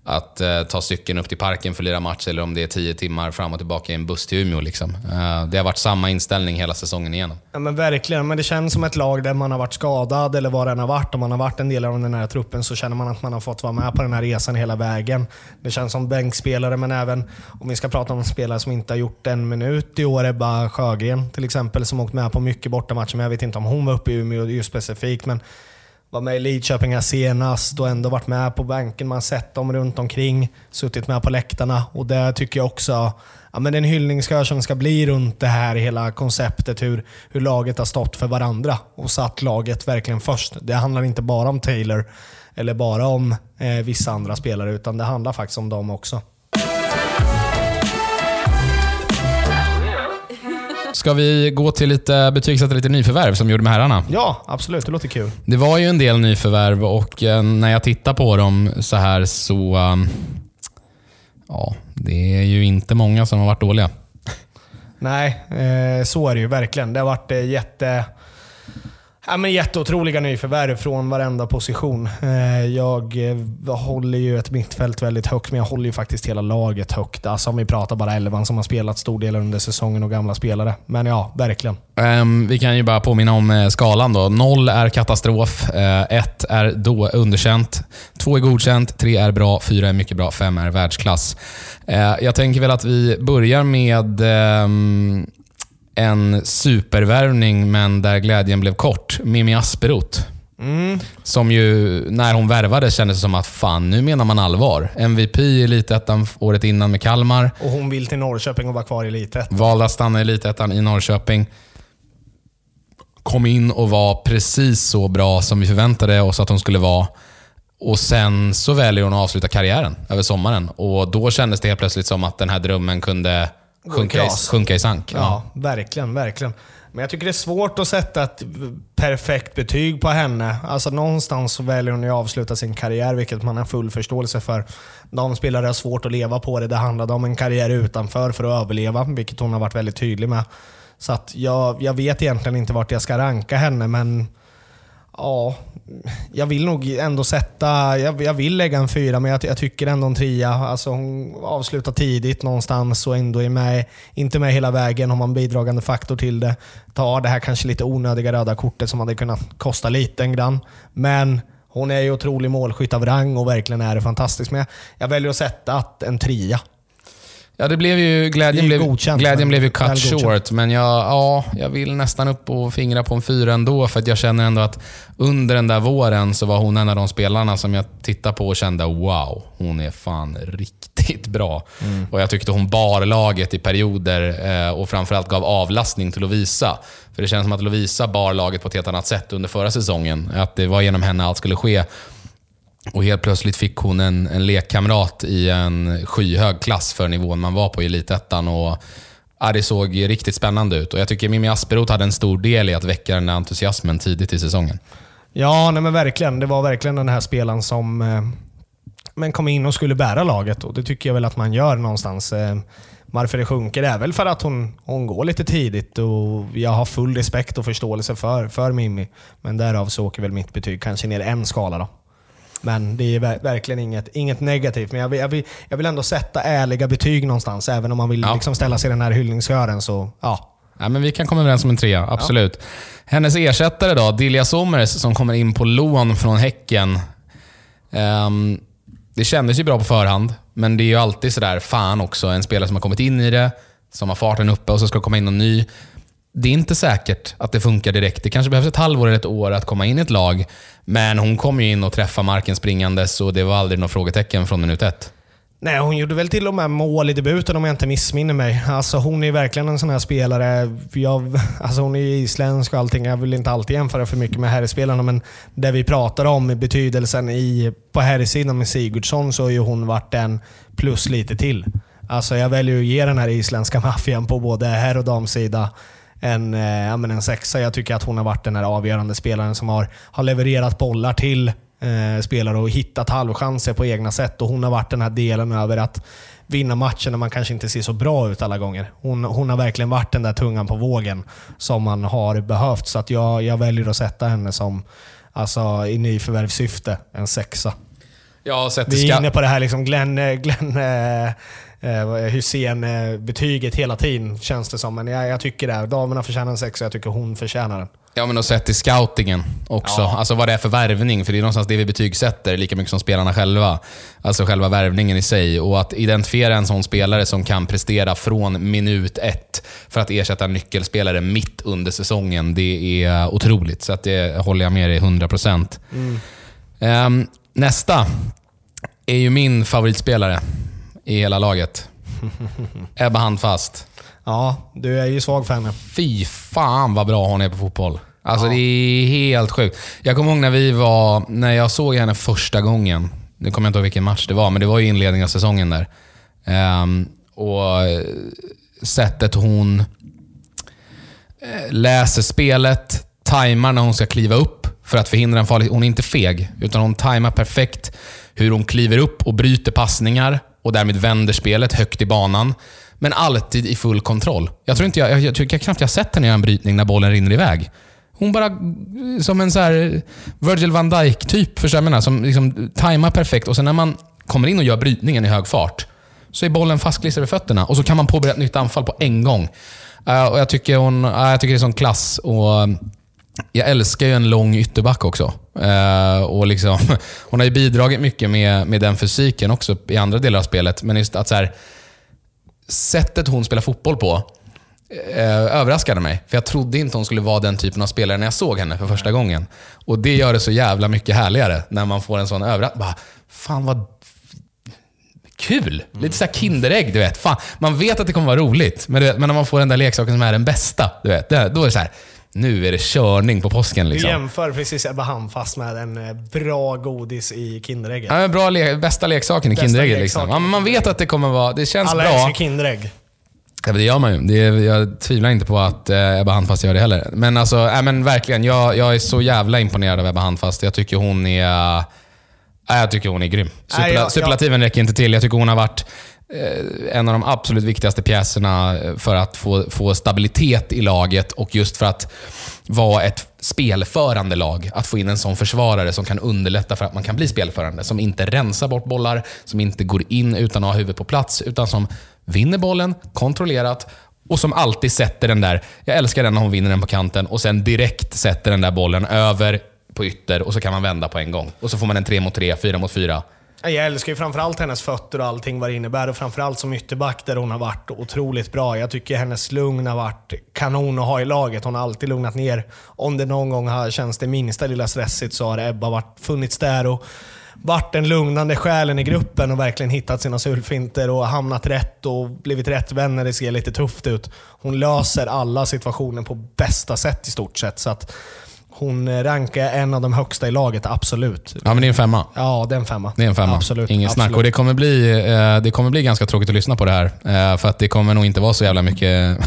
[SPEAKER 1] att eh, ta cykeln upp till parken för att lira match eller om det är tio timmar fram och tillbaka i en buss till Umeå. Liksom. Eh, det har varit samma inställning hela säsongen igenom.
[SPEAKER 2] Ja, men verkligen, men det känns som ett lag där man har varit skadad eller vad det än har varit. Om man har varit en del av den här truppen så känner man att man har fått vara med på den här resan hela vägen. Det känns som bänkspelare, men även om vi ska prata om spelare som inte har gjort en minut i år, Ebba Sjögren till exempel, som åkt med på mycket bortamatcher. Men jag vet inte om hon var uppe i Umeå just specifikt. Men var med i Lidköping här senast och ändå varit med på bänken. Man har sett dem runt omkring, suttit med på läktarna och det tycker jag också ja, men en hyllningskör som ska bli runt det här hela konceptet, hur, hur laget har stått för varandra och satt laget verkligen först. Det handlar inte bara om Taylor eller bara om eh, vissa andra spelare, utan det handlar faktiskt om dem också.
[SPEAKER 1] Ska vi gå till lite, betygsätta lite nyförvärv som vi gjorde med herrarna?
[SPEAKER 2] Ja, absolut. Det låter kul.
[SPEAKER 1] Det var ju en del nyförvärv och eh, när jag tittar på dem så här så... Um, ja, det är ju inte många som har varit dåliga.
[SPEAKER 2] Nej, eh, så är det ju verkligen. Det har varit eh, jätte Ja, men jätteotroliga nyförvärv från varenda position. Eh, jag eh, håller ju ett mittfält väldigt högt, men jag håller ju faktiskt hela laget högt. Alltså om vi pratar bara elvan som har spelat stor del under säsongen och gamla spelare. Men ja, verkligen.
[SPEAKER 1] Um, vi kan ju bara påminna om eh, skalan. då. Noll är katastrof, ett är då underkänt, två är godkänt, tre är bra, fyra är mycket bra, fem är världsklass. jag tänker väl att vi börjar med um, en supervärvning, men där glädjen blev kort. Mimi Asperoth. Mm. Som ju, när hon värvades kändes det som att fan, nu menar man allvar. MVP i Elitettan året innan med Kalmar.
[SPEAKER 2] Och hon vill till Norrköping och vara kvar i Elitettan.
[SPEAKER 1] Valde att stanna i Elitettan i Norrköping. Kom in och var precis så bra som vi förväntade oss att hon skulle vara. Och Sen så väljer hon att avsluta karriären över sommaren. Och Då kändes det helt plötsligt som att den här drömmen kunde sjunka i, sjunka i sank.
[SPEAKER 2] Ja. ja, verkligen, verkligen. Men jag tycker det är svårt att sätta ett perfekt betyg på henne. Alltså någonstans väljer hon ju att avsluta sin karriär, vilket man har full förståelse för. De spelare har svårt att leva på det. Det handlade om en karriär utanför för att överleva, vilket hon har varit väldigt tydlig med. Så att jag, jag vet egentligen inte vart jag ska ranka henne, men Ja, jag vill nog ändå sätta... Jag, jag vill lägga en fyra, men jag, jag, tycker ändå en trea. Alltså hon avslutar tidigt någonstans och ändå är med, inte med hela vägen. Har man bidragande faktor till det. Tar det här kanske lite onödiga röda kortet som hade kunnat kosta lite grann. Men hon är ju otrolig målskytt av rang och verkligen är det fantastiskt. Men jag väljer att sätta en trea.
[SPEAKER 1] Ja, det blev ju, glädjen, blev, godkänt, glädjen blev ju cut short, men jag, ja, jag vill nästan upp och fingra på en fyra ändå, för att jag känner ändå att under den där våren så var hon en av de spelarna som jag tittade på och kände wow, hon är fan riktigt bra. Mm. Och Jag tyckte hon bar laget i perioder eh, och framförallt gav avlastning till Lovisa. För det känns som att Lovisa bar laget på ett helt annat sätt under förra säsongen. Att det var genom henne allt skulle ske. Och helt plötsligt fick hon en, en lekkamrat i en skyhög klass för nivån man var på i Elitettan. Och, ja, det såg riktigt spännande ut. Och Jag tycker Mimmi Asperoth hade en stor del i att väcka den där entusiasmen tidigt i säsongen.
[SPEAKER 2] Ja, nej men verkligen. Det var verkligen den här spelaren som eh, men kom in och skulle bära laget och det tycker jag väl att man gör någonstans. Eh, varför det sjunker är väl för att hon, hon går lite tidigt och jag har full respekt och förståelse för, för Mimmi. Men därav så åker väl mitt betyg kanske ner en skala då. Men det är ver verkligen inget, inget negativt. Men jag vill, jag, vill, jag vill ändå sätta ärliga betyg någonstans. Även om man vill
[SPEAKER 1] Ja.
[SPEAKER 2] liksom ställa sig i den här hyllningskören så, ja.
[SPEAKER 1] Ja, men vi kan komma överens om en trea, absolut. Hennes ersättare då, Dilja Sommers, som kommer in på lån från Häcken. Ehm, det kändes ju bra på förhand, men det är ju alltid sådär, fan också, en spelare som har kommit in i det, som har farten uppe och så ska komma in någon ny. Det är inte säkert att det funkar direkt. Det kanske behövs ett halvår eller ett år att komma in i ett lag, men hon kom ju in och träffade marken springandes och det var aldrig några frågetecken från minut ett.
[SPEAKER 2] Nej, hon gjorde väl till och med mål i debuten om jag inte missminner mig. Alltså, hon är verkligen en sån här spelare. Jag, alltså, hon är ju isländsk och allting. Jag vill inte alltid jämföra för mycket med herrspelarna, men det vi pratar om i betydelsen i, på herrsidan med Sigurdsson så har ju hon varit en plus lite till. Alltså, jag väljer att ge den här isländska maffian på både herr och damsida en, eh, ja, men en sexa. Jag tycker att hon har varit den här avgörande spelaren som har, har levererat bollar till eh, spelare och hittat halvchanser på egna sätt. Och Hon har varit den här delen över att vinna matchen när man kanske inte ser så bra ut alla gånger. Hon, hon har verkligen varit den där tungan på vågen som man har behövt. Så att jag, jag väljer att sätta henne som, alltså, i nyförvärvssyfte, en sexa.
[SPEAKER 1] Ja, sett
[SPEAKER 2] Vi är inne på det här liksom Glenn, eh, Glenn eh, eh, Hysén-betyget hela tiden, känns det som. Men jag, jag tycker det. Damerna förtjänar en sexa, jag tycker hon förtjänar den.
[SPEAKER 1] Ja, men och sett till scoutingen också.
[SPEAKER 2] Ja.
[SPEAKER 1] Alltså vad det är för värvning. För det är någonstans det vi betygsätter, lika mycket som spelarna själva. Alltså själva värvningen i sig. Och att identifiera en sån spelare som kan prestera från minut ett för att ersätta en nyckelspelare mitt under säsongen, det är otroligt. Så att det håller jag med dig 100%. Ehm, nästa är ju min favoritspelare i hela laget. Ebba Handfast.
[SPEAKER 2] Ja, du är ju svag för henne.
[SPEAKER 1] Fy fan vad bra hon är på fotboll. Alltså det är helt sjukt. Jag kommer ihåg när vi var, när jag såg henne första gången. Nu kommer jag inte ihåg vilken match det var, men det var ju inledningen av säsongen där. Ehm, och eh, sättet hon eh, läser spelet, tajmar när hon ska kliva upp för att förhindra en farlig... Hon är inte feg, utan hon tajmar perfekt hur hon kliver upp och bryter passningar och därmed vänder spelet högt i banan. Men alltid i full kontroll. Jag tror inte jag, jag, jag, jag knappt jag har sett henne göra en brytning när bollen rinner iväg. Hon bara, eh, som en så här eh, Virgil van Dijk-typ, förstår jag menar? Som liksom tajmar perfekt och sen när man kommer in och gör brytningen i hög fart, så är bollen fastklistrad vid fötterna och så kan man påbörja ett nytt anfall på en gång. Uh, och jag, tycker hon, uh, jag tycker det är sån klass. Och jag älskar ju en lång ytterback också. Eh, och liksom, hon har ju bidragit mycket med, med den fysiken också i andra delar av spelet. Men just att så här, sättet hon spelar fotboll på eh, överraskade mig. För jag trodde inte hon skulle vara den typen av spelare när jag såg henne för första gången. Och det gör det så jävla mycket härligare när man får en sån överraskning. Fan vad kul! Lite såhär Kinderägg, du vet. Fan, man vet att det kommer vara roligt, men, du vet, men när man får den där leksaken som är den bästa, du vet, då är det så här nu är det körning på påsken.
[SPEAKER 2] Du
[SPEAKER 1] Liksom.
[SPEAKER 2] jämför precis Ebba Handfast med en eh, bra godis i Kinderägget.
[SPEAKER 1] Ja, bra le- bästa leksaken i
[SPEAKER 2] Bästa
[SPEAKER 1] Kinderägget. Liksom. Ja, man vet att det kommer vara... Det känns
[SPEAKER 2] Alla
[SPEAKER 1] bra.
[SPEAKER 2] älskar Kinderägg.
[SPEAKER 1] Ja, det gör man ju. Det jag tvivlar inte på att eh, Ebba Handfast gör det heller. Men alltså, äh, men verkligen. Jag, jag är så jävla imponerad av Ebba Handfast. Jag tycker hon är... Äh, jag tycker hon är grym. Superla- Superlativen räcker inte till. Jag tycker hon har varit Eh, en av de absolut viktigaste pjäserna eh, för att få, få stabilitet i laget och just för att vara ett spelförande lag. Att få in en sån försvarare som kan underlätta för att man kan bli spelförande. Som inte rensar bort bollar, som inte går in utan att ha huvudet på plats, utan som vinner bollen kontrollerat och som alltid sätter den där, jag älskar den när hon vinner den på kanten och sen direkt sätter den där bollen över på ytter och så kan man vända på en gång. Och så får man en 3 mot 3, 4 mot 4.
[SPEAKER 2] Jag älskar ju framförallt hennes fötter och allting vad det innebär. Och framförallt som ytterback där hon har varit otroligt bra. Jag tycker hennes lugn har varit kanon att ha i laget. Hon har alltid lugnat ner. Om det någon gång har känts det minsta lilla stressigt så har Ebba varit, funnits där och varit den lugnande själen i gruppen och verkligen hittat sina sulfinter och hamnat rätt och blivit rätt vän när det ser lite tufft ut. Hon löser alla situationer på bästa sätt i stort sett. Så att hon rankar en av de högsta i laget, absolut.
[SPEAKER 1] Ja, men det är en femma.
[SPEAKER 2] Ja, det är en femma.
[SPEAKER 1] Det är en femma.
[SPEAKER 2] Absolut.
[SPEAKER 1] Ingen
[SPEAKER 2] absolut.
[SPEAKER 1] snack. Och det kommer, bli, eh, det kommer bli ganska tråkigt att lyssna på det här. Eh, för att det kommer nog inte vara så jävla mycket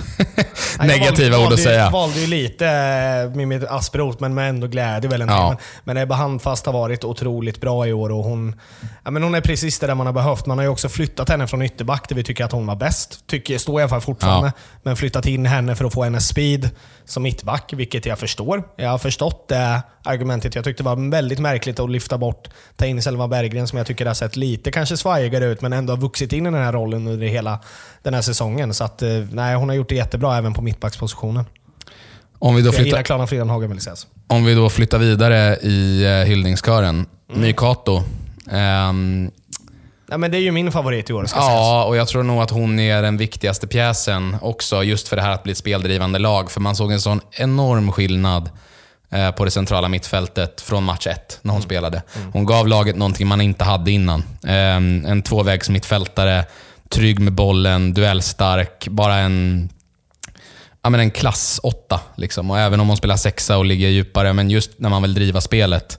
[SPEAKER 1] negativa
[SPEAKER 2] valde,
[SPEAKER 1] ord att säga.
[SPEAKER 2] Jag valde ju lite eh, med mitt asperot, men med ändå glädje. Väl ändå.
[SPEAKER 1] Ja.
[SPEAKER 2] Men, men Ebba Handfast har varit otroligt bra i år och hon, ja, men hon är precis det där man har behövt. Man har ju också flyttat henne från ytterback där vi tycker att hon var bäst. Tycker, står jag för fortfarande. Men flyttat in henne för att få hennes speed som mittback, vilket jag förstår. Jag har förstått det argumentet. Jag tyckte det var väldigt märkligt att lyfta bort, ta in Selma Berggren som jag tycker har sett lite kanske svajigare ut, men ändå har vuxit in i den här rollen under hela den här säsongen. Så att, eh, nej, hon har gjort det jättebra även på mittbackspositionen.
[SPEAKER 1] Om vi, då
[SPEAKER 2] Jag gillar
[SPEAKER 1] flyttar,
[SPEAKER 2] Klara Fridenhagen vill sägas.
[SPEAKER 1] om vi då flyttar vidare i eh, hyllningskören.
[SPEAKER 2] Mm.
[SPEAKER 1] Mykato. Ehm,
[SPEAKER 2] Nej, men det är ju min favorit i år ska sägas.
[SPEAKER 1] Ja, och jag tror nog att hon är den viktigaste pjäsen också, just för det här att bli ett speldrivande lag. För man såg en sån enorm skillnad eh, på det centrala mittfältet från match ett, när hon spelade. Hon gav laget någonting man inte hade innan. Eh, en tvåvägs mittfältare, trygg med bollen, duellstark, bara en ja, men en klass åtta. Liksom. Och även om hon spelar sexa och ligger djupare, men just när man vill driva spelet.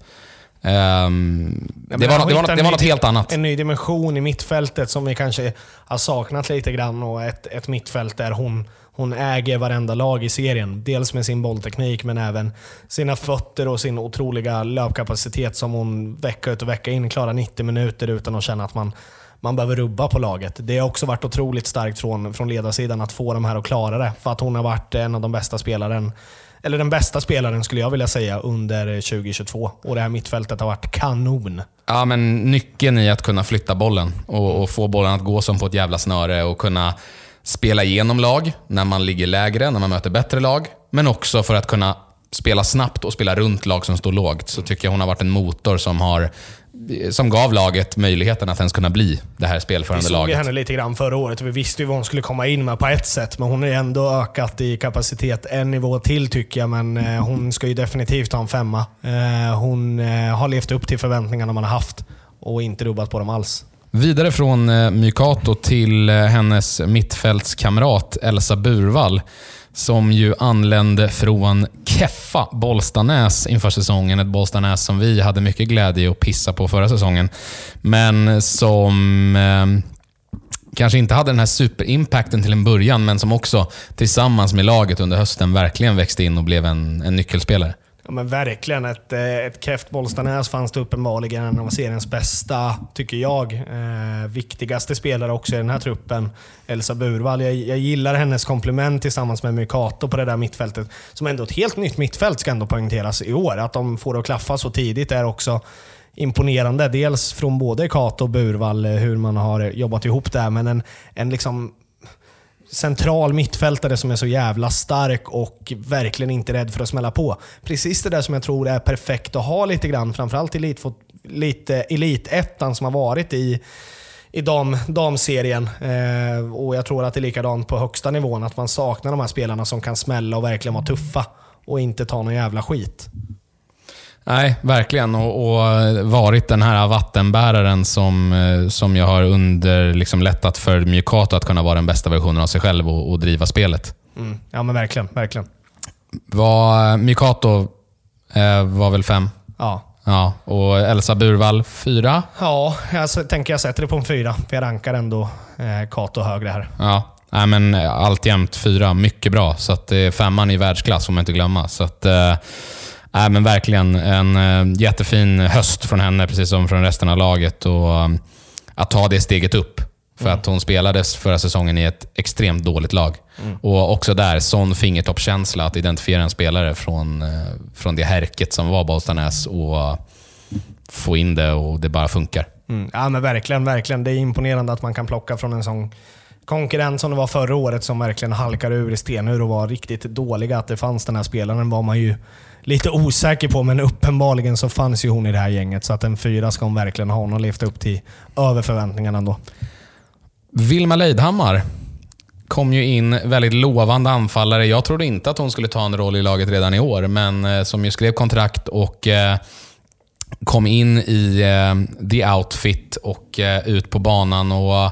[SPEAKER 1] Ehm,
[SPEAKER 2] Ja,
[SPEAKER 1] det, var,
[SPEAKER 2] hon
[SPEAKER 1] det, var,
[SPEAKER 2] hittar
[SPEAKER 1] det var något helt annat.
[SPEAKER 2] En ny dimension i mittfältet som vi kanske har saknat lite grann. Och ett, ett mittfält där hon, hon äger varenda lag i serien. Dels med sin bollteknik, men även sina fötter och sin otroliga löpkapacitet som hon vecka ut och vecka in klarar 90 minuter utan att känna att man, man behöver rubba på laget. Det har också varit otroligt starkt från, från ledarsidan att få de här att klara det. För att hon har varit en av de bästa spelaren eller den bästa spelaren skulle jag vilja säga under 2022. Och det här mittfältet har varit kanon.
[SPEAKER 1] Ja, men nyckeln i att kunna flytta bollen och, och få bollen att gå som på ett jävla snöre och kunna spela igenom lag när man ligger lägre, när man möter bättre lag. Men också för att kunna spela snabbt och spela runt lag som står lågt. Så tycker jag hon har varit en motor som, har, som gav laget möjligheten att ens kunna bli det här
[SPEAKER 2] Vi
[SPEAKER 1] spelförande
[SPEAKER 2] såg ju
[SPEAKER 1] laget.
[SPEAKER 2] henne lite grann förra året och vi visste ju vad hon skulle komma in med på ett sätt. Men hon har ju ändå ökat i kapacitet en nivå till tycker jag. Men eh, hon ska ju definitivt ha en femma. Eh, hon eh, har levt upp till förväntningarna man har haft och inte rubbat på dem alls.
[SPEAKER 1] Vidare från Mykato till hennes mittfältskamrat Elsa Burvall som ju anlände från Keffa, Bollstanäs, inför säsongen. Ett Bollstanäs som vi hade mycket glädje att pissa på förra säsongen. Men som eh, kanske inte hade den här superimpacten till en början, men som också tillsammans med laget under hösten verkligen växte in och blev en, en nyckelspelare.
[SPEAKER 2] Ja, men verkligen. Ett, eh, ett kräft Bollstanäs fanns det uppenbarligen en av seriens bästa, tycker jag. Eh, viktigaste spelare också i den här truppen. Elsa Burvall. Jag, jag gillar hennes komplement tillsammans med Mykato på det där mittfältet. Som ändå ett helt nytt mittfält ska ändå poängteras i år. Att de får det att klaffa så tidigt är också imponerande. Dels från både Kato och Burvall, eh, hur man har jobbat ihop det. Men en, en liksom central mittfältare som är så jävla stark och verkligen inte rädd för att smälla på. Precis det där som jag tror är perfekt att ha lite grann, framförallt elitfot, lite elitettan som har varit i, i dam, damserien. Eh, och Jag tror att det är likadant på högsta nivån, att man saknar de här spelarna som kan smälla och verkligen vara tuffa och inte ta någon jävla skit.
[SPEAKER 1] Nej, verkligen. Och, och varit den här vattenbäraren som, eh, som jag har under, liksom lättat för Mjukato att kunna vara den bästa versionen av sig själv och, och driva spelet.
[SPEAKER 2] Mm. Ja men verkligen, verkligen.
[SPEAKER 1] Var, Mjukato eh, var väl fem?
[SPEAKER 2] Ja.
[SPEAKER 1] Ja, och Elsa Burvall fyra?
[SPEAKER 2] Ja, jag s- tänker jag sätter det på en fyra. För jag rankar ändå eh, Kato högre här.
[SPEAKER 1] Ja. Nej, men eh, alltjämt fyra. Mycket bra. Så att eh, femman i världsklass får man inte glömma. Så att, eh, nej, men verkligen en eh, jättefin höst från henne, precis som från resten av laget. Och eh, Att ta det steget upp. För att hon spelades förra säsongen i ett extremt dåligt lag. Och också där, sån fingertoppskänsla att identifiera en spelare från, eh, från det härket som var Bollstanäs och få in det och det bara funkar.
[SPEAKER 2] Mm. Ja men verkligen, verkligen. Det är imponerande att man kan plocka från en sån konkurrent som det var förra året som verkligen halkar ur i stenur och var riktigt dåliga. Att det fanns den här spelaren var man ju lite osäker på, men uppenbarligen så fanns ju hon i det här gänget. Så att en fyra ska hon verkligen ha. Hon har levt upp till över förväntningarna ändå.
[SPEAKER 1] Vilma Leidhammar kom ju in väldigt lovande anfallare. Jag trodde inte att hon skulle ta en roll i laget redan i år, men eh, som ju skrev kontrakt och eh, kom in i eh, the outfit och ut på banan och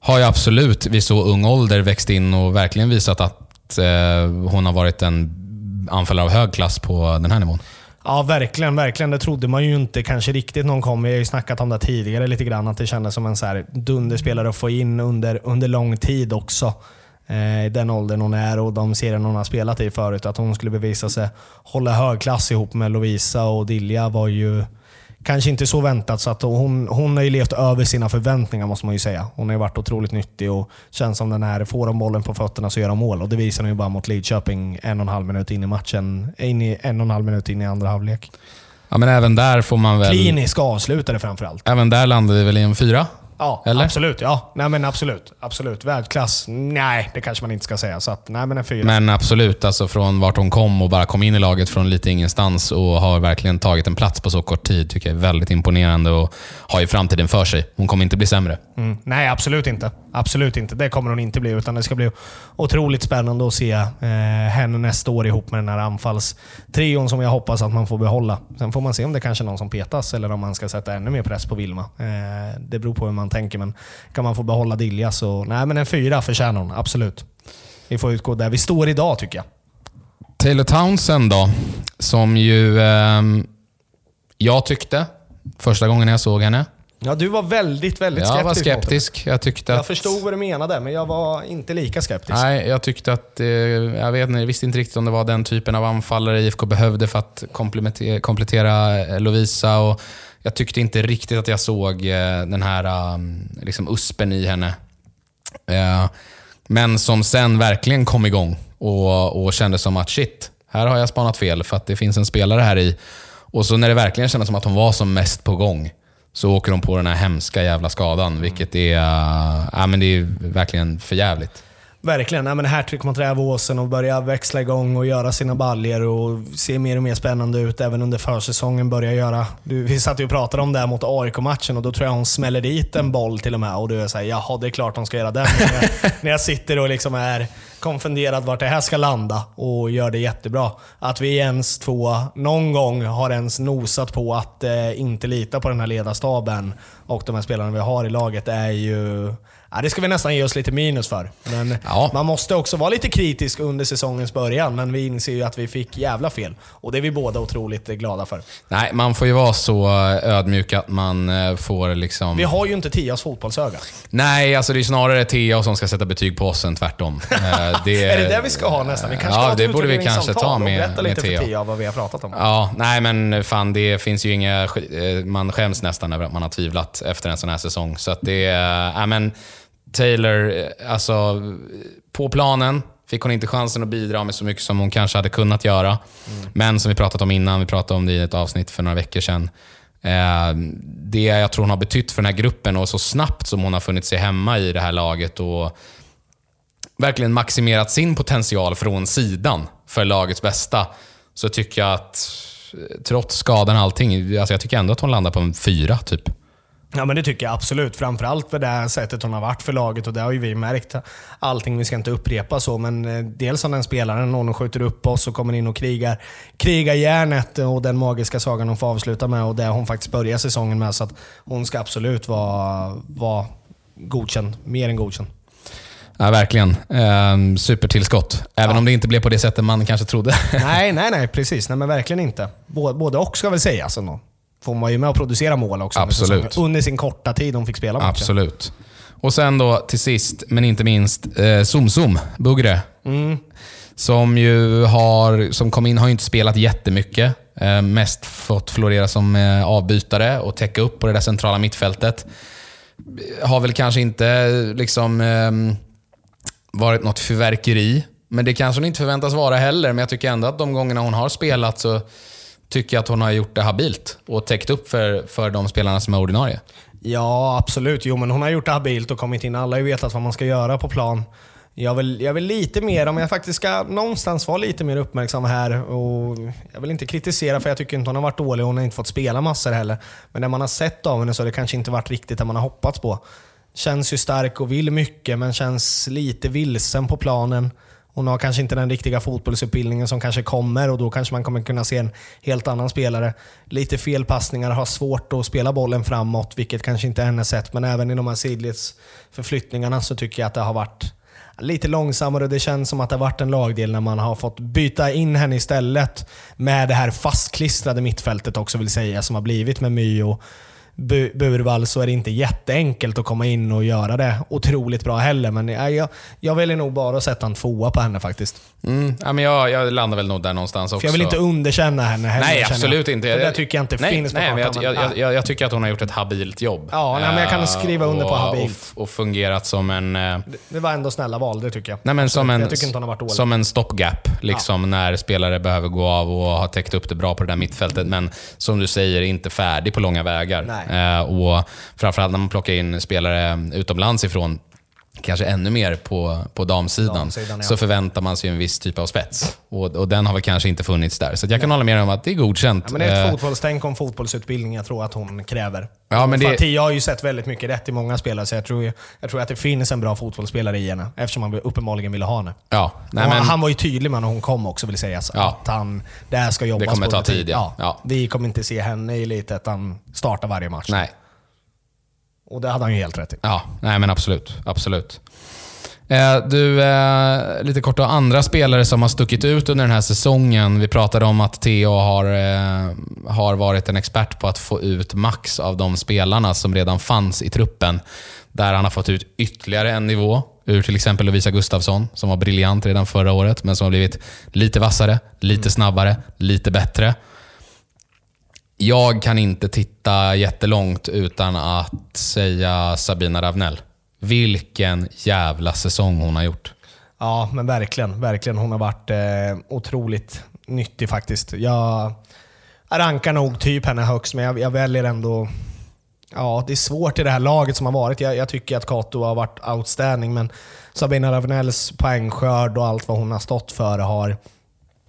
[SPEAKER 1] har ju absolut vid så ung ålder växt in och verkligen visat att hon har varit en anfallare av hög klass på den här nivån.
[SPEAKER 2] Ja, verkligen. verkligen. Det trodde man ju inte kanske riktigt någon kom. Vi har ju snackat om det tidigare lite grann, att det kändes som en så här dunderspelare att få in under, under lång tid också. Eh, I den åldern hon är och de serien hon har spelat i förut. Att hon skulle bevisa sig hålla hög klass ihop med Lovisa och Dilja var ju kanske inte så väntat. Så att hon, hon har ju levt över sina förväntningar måste man ju säga. Hon har ju varit otroligt nyttig och känns som den här, får de bollen på fötterna så gör de mål. Och det visar hon ju bara mot Lidköping en och en halv minut in i matchen. In i, en och en halv minut in i andra halvlek.
[SPEAKER 1] Ja, men även där får man väl...
[SPEAKER 2] Klinisk avslutare framförallt.
[SPEAKER 1] Även där landade vi väl i en fyra?
[SPEAKER 2] Ja,
[SPEAKER 1] Eller?
[SPEAKER 2] absolut. Ja. Nej, men absolut. absolut. Världsklass? Nej, det kanske man inte ska säga. Så att, nej, men en fyra.
[SPEAKER 1] Men absolut, alltså från vart hon kom och bara kom in i laget från lite ingenstans och har verkligen tagit en plats på så kort tid tycker jag är väldigt imponerande och har ju framtiden för sig. Hon kommer inte bli sämre.
[SPEAKER 2] Mm. Nej, absolut inte. Absolut inte. Det kommer hon inte bli. Utan det ska bli otroligt spännande att se eh, henne nästa år ihop med den här anfallstrion som jag hoppas att man får behålla. Sen får man se om det kanske är någon som petas eller om man ska sätta ännu mer press på Vilma. Eh, det beror på hur man tänker, men kan man få behålla Dilja så... Nej, men en fyra förtjänar hon. Absolut. Vi får utgå där vi står idag tycker jag.
[SPEAKER 1] Taylor Townsend då, som ju ehm, jag tyckte första gången jag såg henne.
[SPEAKER 2] Ja, du var väldigt, väldigt
[SPEAKER 1] Jag
[SPEAKER 2] skeptisk.
[SPEAKER 1] var
[SPEAKER 2] mot
[SPEAKER 1] skeptisk. Jag tyckte att...
[SPEAKER 2] Jag förstod vad du menade, men jag var inte lika skeptisk.
[SPEAKER 1] Nej, jag tyckte att... Eh, jag vet jag visste inte riktigt om det var den typen av anfallare IFK behövde för att komplettera eh, Lovisa. Och jag tyckte inte riktigt att jag såg eh, den här um, liksom uspen i henne. Eh, men som sen verkligen kom igång och, och kände som att shit, här har jag spanat fel för att det finns en spelare här i. Och så när det verkligen kändes som att hon var som mest på gång så åker hon på den här hemska jävla skadan, vilket är, äh, ja, men det är verkligen för jävligt.
[SPEAKER 2] Verkligen. Nej, men hattrick mot Rävåsen och börja växla igång och göra sina baljer och se mer och mer spännande ut. Även under försäsongen Börjar göra... Du, vi satt ju och pratade om det här mot AIK-matchen och då tror jag hon smäller dit en boll till och med. Och du är såhär, jaha det är klart hon ska göra den. när, jag, när jag sitter och liksom är konfunderad vart det här ska landa och gör det jättebra. Att vi ens två någon gång har ens nosat på att eh, inte lita på den här ledarstaben och de här spelarna vi har i laget är ju... Ja, det ska vi nästan ge oss lite minus för. Men
[SPEAKER 1] Ja.
[SPEAKER 2] man måste också vara lite kritisk under säsongens början, men vi inser ju att vi fick jävla fel. Och det är vi båda otroligt glada för.
[SPEAKER 1] Nej, man får ju vara så ödmjuk att man eh, får liksom...
[SPEAKER 2] Vi har ju inte Tias fotbollsöga.
[SPEAKER 1] Nej, alltså det är snarare Theo som ska sätta betyg på oss än tvärtom. Eh, Det,
[SPEAKER 2] Är det det vi ska ha nästan? Vi kanske
[SPEAKER 1] ja, det borde vi kanske ta med,
[SPEAKER 2] Berätta
[SPEAKER 1] med
[SPEAKER 2] lite för. Tia vad vi har pratat om.
[SPEAKER 1] Ja, nej men fan det finns ju inga... eh, Man skäms nästan över att man har tvivlat efter en sån här säsong. Så att det är... Ja, men Taylor, eh, alltså på planen fick hon inte chansen att bidra med så mycket som hon kanske hade kunnat göra. Men som vi pratat om innan, vi pratade om det i ett avsnitt för några veckor sedan. Eh, det jag tror hon har betytt för den här gruppen och så snabbt som hon har funnit sig hemma i det här laget och verkligen maximerat sin potential från sidan för lagets bästa, så tycker jag att eh, trots skadan och allting, alltså jag tycker ändå att hon landar på en fyra typ.
[SPEAKER 2] Ja men det tycker jag absolut. Framförallt för det här sättet hon har varit för laget och det har ju vi märkt. Allting, vi ska inte upprepa så, men eh, dels som den spelaren, någon skjuter upp oss och kommer in och krigar, krigar järnet och den magiska sagan hon får avsluta med och det hon faktiskt börjar säsongen med. Så att hon ska absolut vara, vara godkänd. Mer än godkänd.
[SPEAKER 1] Ja, verkligen. Ehm, supertillskott. Även om det inte blev på det sättet man kanske trodde.
[SPEAKER 2] nej, nej, nej. Precis. Nej, men verkligen inte. Både, både och ska väl sägas ändå. Får man ju med och producera mål också
[SPEAKER 1] Absolut.
[SPEAKER 2] Under sin korta tid hon fick spela matchen.
[SPEAKER 1] Absolut. Och sen då till sist, men inte minst, eh, Zoom, Bugre. Som ju har, som kom in, har ju inte spelat jättemycket. Eh, mest fått florera som eh, avbytare och täcka upp på det där centrala mittfältet. Har väl kanske inte liksom ehm, varit något fyrverkeri. Men det kanske hon inte förväntas vara heller. Men jag tycker ändå att de gångerna hon har spelat så tycker jag att hon har gjort det habilt och täckt upp för, för de spelarna som är ordinarie.
[SPEAKER 2] Ja, absolut. Jo, men hon har gjort det habilt och kommit in. Alla har ju vetat vad man ska göra på plan. Jag vill, jag vill lite mer, om jag faktiskt ska någonstans vara lite mer uppmärksam här. Och jag vill inte kritisera för jag tycker inte hon har varit dålig. Hon har inte fått spela massor heller. Men det man har sett av henne så har det kanske inte varit riktigt det man har hoppats på. Känns ju stark och vill mycket, men känns lite vilsen på planen. Hon har kanske inte den riktiga fotbollsutbildningen som kanske kommer och då kanske man kommer kunna se en helt annan spelare. Lite felpassningar, har svårt att spela bollen framåt, vilket kanske inte är hennes sätt. Men även i de här sidledsförflyttningarna så tycker jag att det har varit lite långsammare och det känns som att det har varit en lagdel när man har fått byta in henne istället med det här fastklistrade mittfältet också vill säga, som har blivit med My och Burvall så är det inte jätteenkelt att komma in och göra det otroligt bra heller. Men jag, jag väljer nog bara att sätta en tvåa på henne faktiskt.
[SPEAKER 1] Mm, ja, men jag, jag landar väl nog där någonstans också.
[SPEAKER 2] För jag vill inte underkänna henne heller.
[SPEAKER 1] Nej, absolut inte.
[SPEAKER 2] Det tycker jag inte
[SPEAKER 1] nej,
[SPEAKER 2] finns på
[SPEAKER 1] nej,
[SPEAKER 2] kartan.
[SPEAKER 1] jag, jag, jag, jag, tycker att hon har gjort ett habilt jobb.
[SPEAKER 2] Ja, nej, men jag kan
[SPEAKER 1] Eh,
[SPEAKER 2] skriva under på habilt.
[SPEAKER 1] Och, och fungerat som en... eh,
[SPEAKER 2] det var ändå snälla val, det tycker jag.
[SPEAKER 1] Nej, men som en,
[SPEAKER 2] jag tycker inte hon har varit dålig.
[SPEAKER 1] som en stopgap, liksom, när spelare behöver gå av och har täckt upp det bra på det där mittfältet. Men som du säger, inte färdig på långa vägar.
[SPEAKER 2] Nej.
[SPEAKER 1] Eh, och framförallt när man plockar in spelare utomlands ifrån, kanske ännu mer på, på damsidan,
[SPEAKER 2] Damsidan, ja.
[SPEAKER 1] så förväntar man sig en viss typ av spets. Och, och den har väl kanske inte funnits där. Så jag kan hålla med om att det är godkänt.
[SPEAKER 2] Ja, men det är ett
[SPEAKER 1] Eh,
[SPEAKER 2] fotbollstänk om fotbollsutbildning jag tror att hon kräver.
[SPEAKER 1] Ja, men det-
[SPEAKER 2] Fatih har ju sett väldigt mycket rätt i många spelare, så jag tror, jag tror att det finns en bra fotbollsspelare i henne. Eftersom man uppenbarligen ville ha henne.
[SPEAKER 1] ja, nej, men,
[SPEAKER 2] Han var ju tydlig med när hon kom också, vill sägas.
[SPEAKER 1] Ja.
[SPEAKER 2] Att han, det här ska jobbas
[SPEAKER 1] Det kommer
[SPEAKER 2] på
[SPEAKER 1] ta
[SPEAKER 2] under
[SPEAKER 1] tid, ja.
[SPEAKER 2] Vi kommer inte se henne i Elitettan starta varje match.
[SPEAKER 1] nej.
[SPEAKER 2] Och det hade han ju helt rätt i.
[SPEAKER 1] Ja, nej men absolut. absolut. Eh, Du, eh, lite kort då, andra spelare som har stuckit ut under den här säsongen. Vi pratade om att Theo har, eh, har varit en expert på att få ut max av de spelarna som redan fanns i truppen. Där han har fått ut ytterligare en nivå ur till exempel Lovisa Gustafsson, som var briljant redan förra året, men som har blivit lite vassare, lite snabbare, lite bättre. Jag kan inte titta jättelångt utan att säga Sabina Ravnell. Vilken jävla säsong hon har gjort.
[SPEAKER 2] Ja, men verkligen. verkligen. Hon har varit eh, otroligt nyttig faktiskt. Jag rankar nog typ henne högst, men jag, jag väljer ändå... Ja, det är svårt i det här laget som har varit. Jag, jag tycker att Kato har varit outstanding, men Sabina Ravnells poängskörd och allt vad hon har stått för har...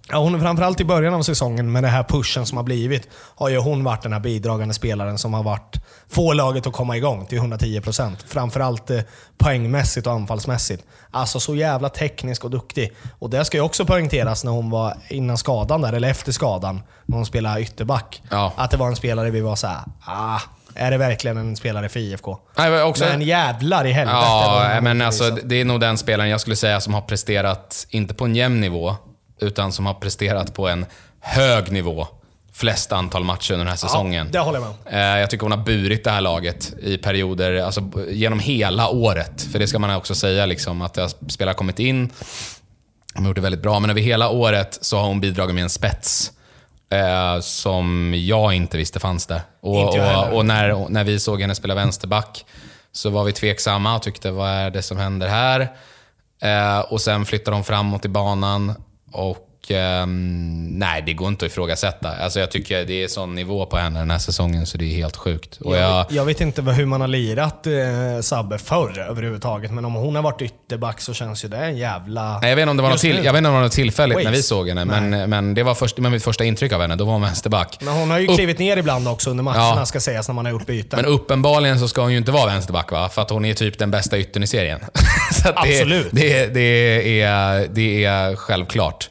[SPEAKER 2] Ja, hon, framförallt i början av säsongen med den här pushen som har blivit, har ju hon varit den här bidragande spelaren som har varit få laget att komma igång till 110%. Framförallt eh, poängmässigt och anfallsmässigt. Alltså så jävla teknisk och duktig. Och det ska ju också poängteras när hon var innan skadan, där, eller efter skadan, när hon spelade ytterback.
[SPEAKER 1] Ja.
[SPEAKER 2] Att det var en spelare vi var så här, ah, är det verkligen en spelare för IFK?
[SPEAKER 1] Nej, också,
[SPEAKER 2] Men jävlar i helvete.
[SPEAKER 1] ja, men alltså,
[SPEAKER 2] bevisat.
[SPEAKER 1] det är nog den spelaren jag skulle säga som har presterat, inte på en jämn nivå, utan som har presterat på en hög nivå flest antal matcher under den här säsongen.
[SPEAKER 2] Ja, det håller jag med om.
[SPEAKER 1] Eh, Jag tycker hon har burit det här laget i perioder, alltså genom hela året. För det ska man också säga, liksom, att det har spelare kommit in, de har gjort det väldigt bra, men över hela året så har hon bidragit med en spets. Eh, som jag inte visste fanns där. Och,
[SPEAKER 2] Inte jag heller.
[SPEAKER 1] och, och när, när vi såg henne spela vänsterback så var vi tveksamma och tyckte, vad är det som händer här? Eh, och sen flyttade de framåt i banan och ehm, nej, det går inte att ifrågasätta. Alltså, jag tycker det är sån nivå på henne den här säsongen så det är helt sjukt. Och jag,
[SPEAKER 2] Jag, jag vet inte hur man har lirat eh, Sabbe förr överhuvudtaget, men om hon har varit ytterback så känns ju det en jävla...
[SPEAKER 1] Nej, jag vet inte om det var något, till, jag vet inte om det var något tillfälligt när vi
[SPEAKER 2] Waste.
[SPEAKER 1] såg henne, men, men det var först, men mitt första intryck av henne. Då var hon vänsterback.
[SPEAKER 2] Men hon har ju
[SPEAKER 1] Upp-
[SPEAKER 2] klivit ner ibland också under matcherna
[SPEAKER 1] Ja.
[SPEAKER 2] ska sägas, när man har gjort byten.
[SPEAKER 1] Men uppenbarligen så ska hon ju inte vara vänsterback, va? För att hon är typ den bästa yttern i serien. att det,
[SPEAKER 2] Absolut.
[SPEAKER 1] Det, det, är, det är självklart.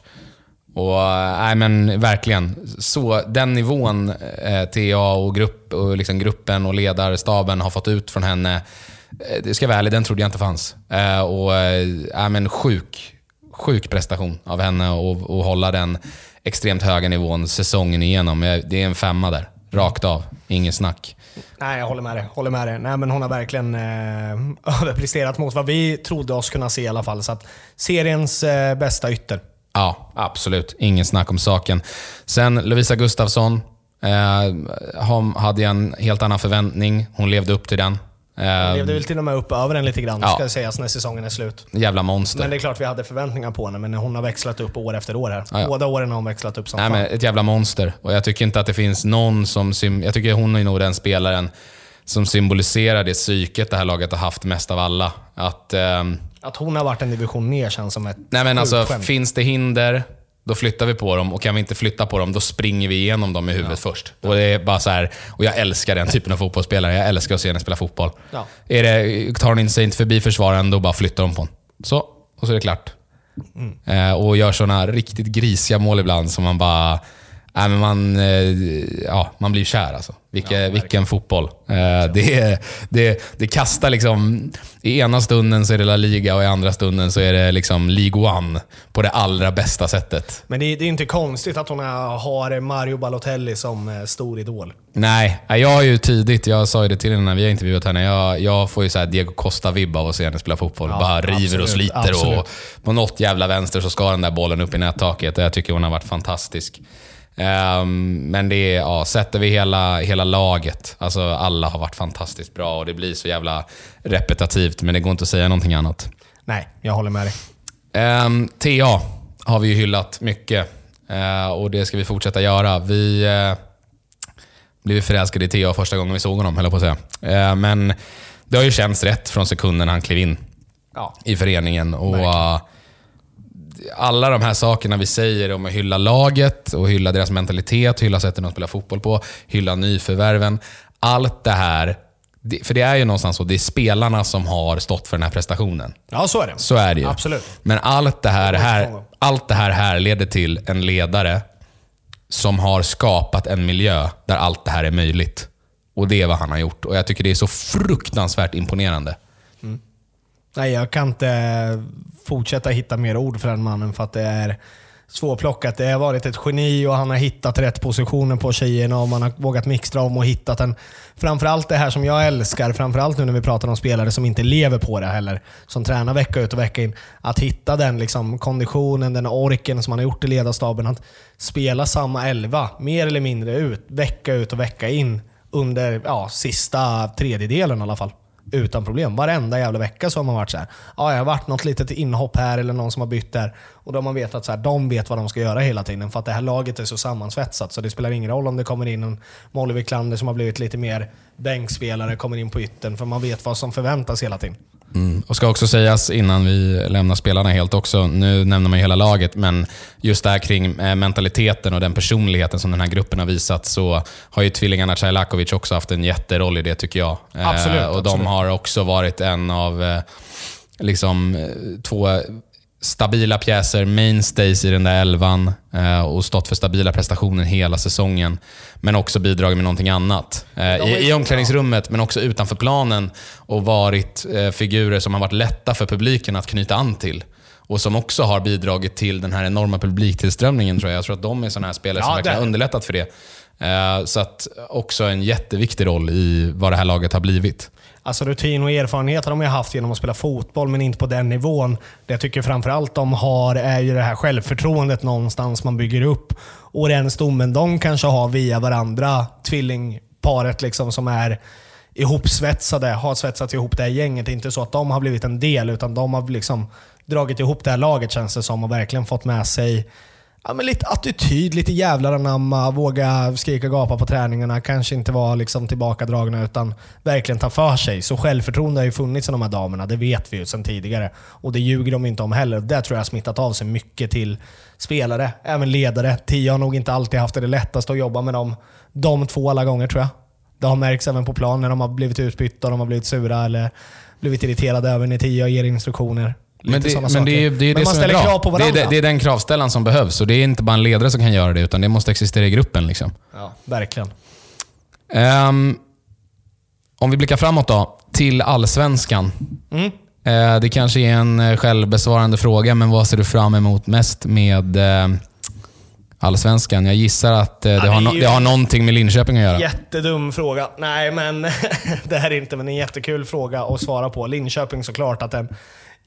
[SPEAKER 1] Och eh, nej men verkligen. Så den nivån eh, TA och, grupp, och liksom gruppen och ledarstaben har fått ut från henne, eh, det ska jag vara ärlig, den trodde jag inte fanns. Eh, och eh, nej, men sjuk, sjuk prestation av henne och, och hålla den extremt höga nivån säsongen igenom. Det är en femma där, rakt av. Ingen snack.
[SPEAKER 2] Nej, jag håller med dig. Håller med dig. Nej, men hon har verkligen eh, överpresterat mot vad vi trodde oss kunna se i alla fall. Så att seriens eh, bästa ytter.
[SPEAKER 1] Ja, absolut. Ingen snack om saken. Sen Lovisa Gustafsson. Eh, hon hade jag en helt annan förväntning. Hon levde upp till den. Eh,
[SPEAKER 2] Levde väl till och med upp över den lite grann,
[SPEAKER 1] Ja.
[SPEAKER 2] ska sägas, när säsongen är slut.
[SPEAKER 1] jävla monster.
[SPEAKER 2] Men det är klart vi hade förväntningar på henne, men hon har växlat upp år efter år här.
[SPEAKER 1] Ja, ja.
[SPEAKER 2] Båda åren har hon växlat upp som
[SPEAKER 1] Nej,
[SPEAKER 2] fan.
[SPEAKER 1] men ett jävla monster. Och jag tycker inte att det finns någon som... Jag tycker hon är nog den spelaren som symboliserar det psyket det här laget har haft mest av alla. Att... ehm,
[SPEAKER 2] Att hon har varit en division ner känns som ett
[SPEAKER 1] Nej men alltså,
[SPEAKER 2] skämt.
[SPEAKER 1] finns det hinder, då flyttar vi på dem. Och kan vi inte flytta på dem, då springer vi igenom dem i huvudet först. Och det är bara så här, och jag älskar den typen av fotbollsspelare. Jag älskar att se henne spela fotboll.
[SPEAKER 2] Ja.
[SPEAKER 1] Är det, tar hon sig inte förbi försvararen, då bara flyttar de på den. Så, och så är det klart.
[SPEAKER 2] Mm.
[SPEAKER 1] Eh, och gör sådana riktigt grisiga mål ibland som man bara... Nej, men man, eh, ja, man blir kär alltså. Vilke, vilken fotboll. Eh, det, det, det kastar liksom... I ena stunden så är det La Liga och i andra stunden så är det liksom League One på det allra bästa sättet.
[SPEAKER 2] Men det, det är inte konstigt att hon har Mario Balotelli som eh, stor idol.
[SPEAKER 1] Nej, jag har ju tidigt, jag sa ju det till henne när vi har intervjuat henne, jag, jag får ju så Diego Costa-vibb av att se henne spela fotboll. Ja, Bara river absolut, och sliter absolut. och på något jävla vänster så ska den där bollen upp i nättaket. Jag tycker hon har varit fantastisk. Um, men det är, ja, sätter vi hela, hela laget, alltså alla har varit fantastiskt bra och det blir så jävla repetitivt, men det går inte att säga någonting annat.
[SPEAKER 2] Nej, jag håller med dig.
[SPEAKER 1] Um, ehm, TA har vi ju hyllat mycket uh, och det ska vi fortsätta göra. Vi uh, blev förälskade i TA första gången vi såg honom, höll jag på att säga. Uh, men det har ju känts rätt från sekunden han klev in ja. i föreningen. Och, alla de här sakerna vi säger om att hylla laget och hylla deras mentalitet, hylla sättet de spelar fotboll på, hylla nyförvärven. Allt det här, för det är ju någonstans så, det är spelarna som har stått för den här prestationen.
[SPEAKER 2] Ja, så är det.
[SPEAKER 1] Så är det ju.
[SPEAKER 2] Absolut.
[SPEAKER 1] Men allt det här, här, allt det här härleder till en ledare som har skapat en miljö där allt det här är möjligt. Och det är vad han har gjort. Och jag tycker det är så fruktansvärt imponerande.
[SPEAKER 2] Nej, jag kan inte fortsätta hitta mer ord för den mannen för att det är svårplockat. Det har varit ett geni och han har hittat rätt positioner på tjejerna och man har vågat mixtra om och hittat en... Framförallt det här som jag älskar, framförallt nu när vi pratar om spelare som inte lever på det heller, som tränar vecka ut och vecka in. Att hitta den liksom, konditionen, den orken som man har gjort i ledarstaben. Att spela samma elva, mer eller mindre ut, vecka ut och vecka in under ja, sista tredjedelen i alla fall utan problem. Varenda jävla vecka så har man varit så här. Ja, jag har varit något litet inhopp här eller någon som har bytt där. Och då har man vetat att så här, de vet vad de ska göra hela tiden. För att det här laget är så sammansvetsat. Så det spelar ingen roll om det kommer in en Molly Wiklander som har blivit lite mer bänkspelare, kommer in på ytten. För man vet vad som förväntas hela tiden.
[SPEAKER 1] Mm. Och ska också sägas innan vi lämnar spelarna helt också, nu nämner man ju hela laget, men just det här kring eh, mentaliteten och den personligheten som den här gruppen har visat så har ju tvillingarna Cajlakovic också haft en jätteroll i det tycker jag.
[SPEAKER 2] Eh, absolut.
[SPEAKER 1] och de
[SPEAKER 2] absolut.
[SPEAKER 1] har också varit en av eh, liksom, två stabila pjäser, mainstays i den där elvan eh, och stått för stabila prestationer hela säsongen. Men också bidragit med någonting annat. Eh, i, I omklädningsrummet, men också utanför planen. Och varit eh, figurer som har varit lätta för publiken att knyta an till. Och som också har bidragit till den här enorma publiktillströmningen tror jag. Jag tror att de är sådana här spelare ja, som verkligen har underlättat för det. Så att också en jätteviktig roll i vad det här laget har blivit.
[SPEAKER 2] Alltså rutin och erfarenhet har de ju haft genom att spela fotboll, men inte på den nivån. Det jag tycker framförallt de har är ju det här självförtroendet någonstans man bygger upp. Och den stommen de kanske har via varandra, tvillingparet liksom som är ihopsvetsade, har svetsat ihop det här gänget. Det är inte så att de har blivit en del, utan de har liksom dragit ihop det här laget känns det som och verkligen fått med sig ja, men lite attityd, lite jävlar anamma, våga skrika och gapa på träningarna. Kanske inte vara liksom tillbakadragna utan verkligen ta för sig. Så självförtroende har ju funnits i de här damerna, det vet vi ju sedan tidigare. Och det ljuger de inte om heller. Det tror jag har smittat av sig mycket till spelare, även ledare. Tia har nog inte alltid haft det lättast att jobba med dem. De två alla gånger tror jag. Det har märkts även på plan när de har blivit utbytta, och de har blivit sura eller blivit irriterade över när Tia ger instruktioner.
[SPEAKER 1] Men, det, men det, är, det är det man ställer krav på varandra. Det är, det är den kravställan som behövs och det är inte bara en ledare som kan göra det, utan det måste existera i gruppen. Liksom.
[SPEAKER 2] Ja, verkligen.
[SPEAKER 1] Um, om vi blickar framåt då, till Allsvenskan. Mm. Uh, det kanske är en eh, självbesvarande fråga, men vad ser du fram emot mest med uh, Allsvenskan? Jag gissar att uh, ja, det, har no det har någonting med Linköping att göra.
[SPEAKER 2] Jättedum fråga. Nej, men det här är inte, men en jättekul fråga att svara på. Linköping såklart, att den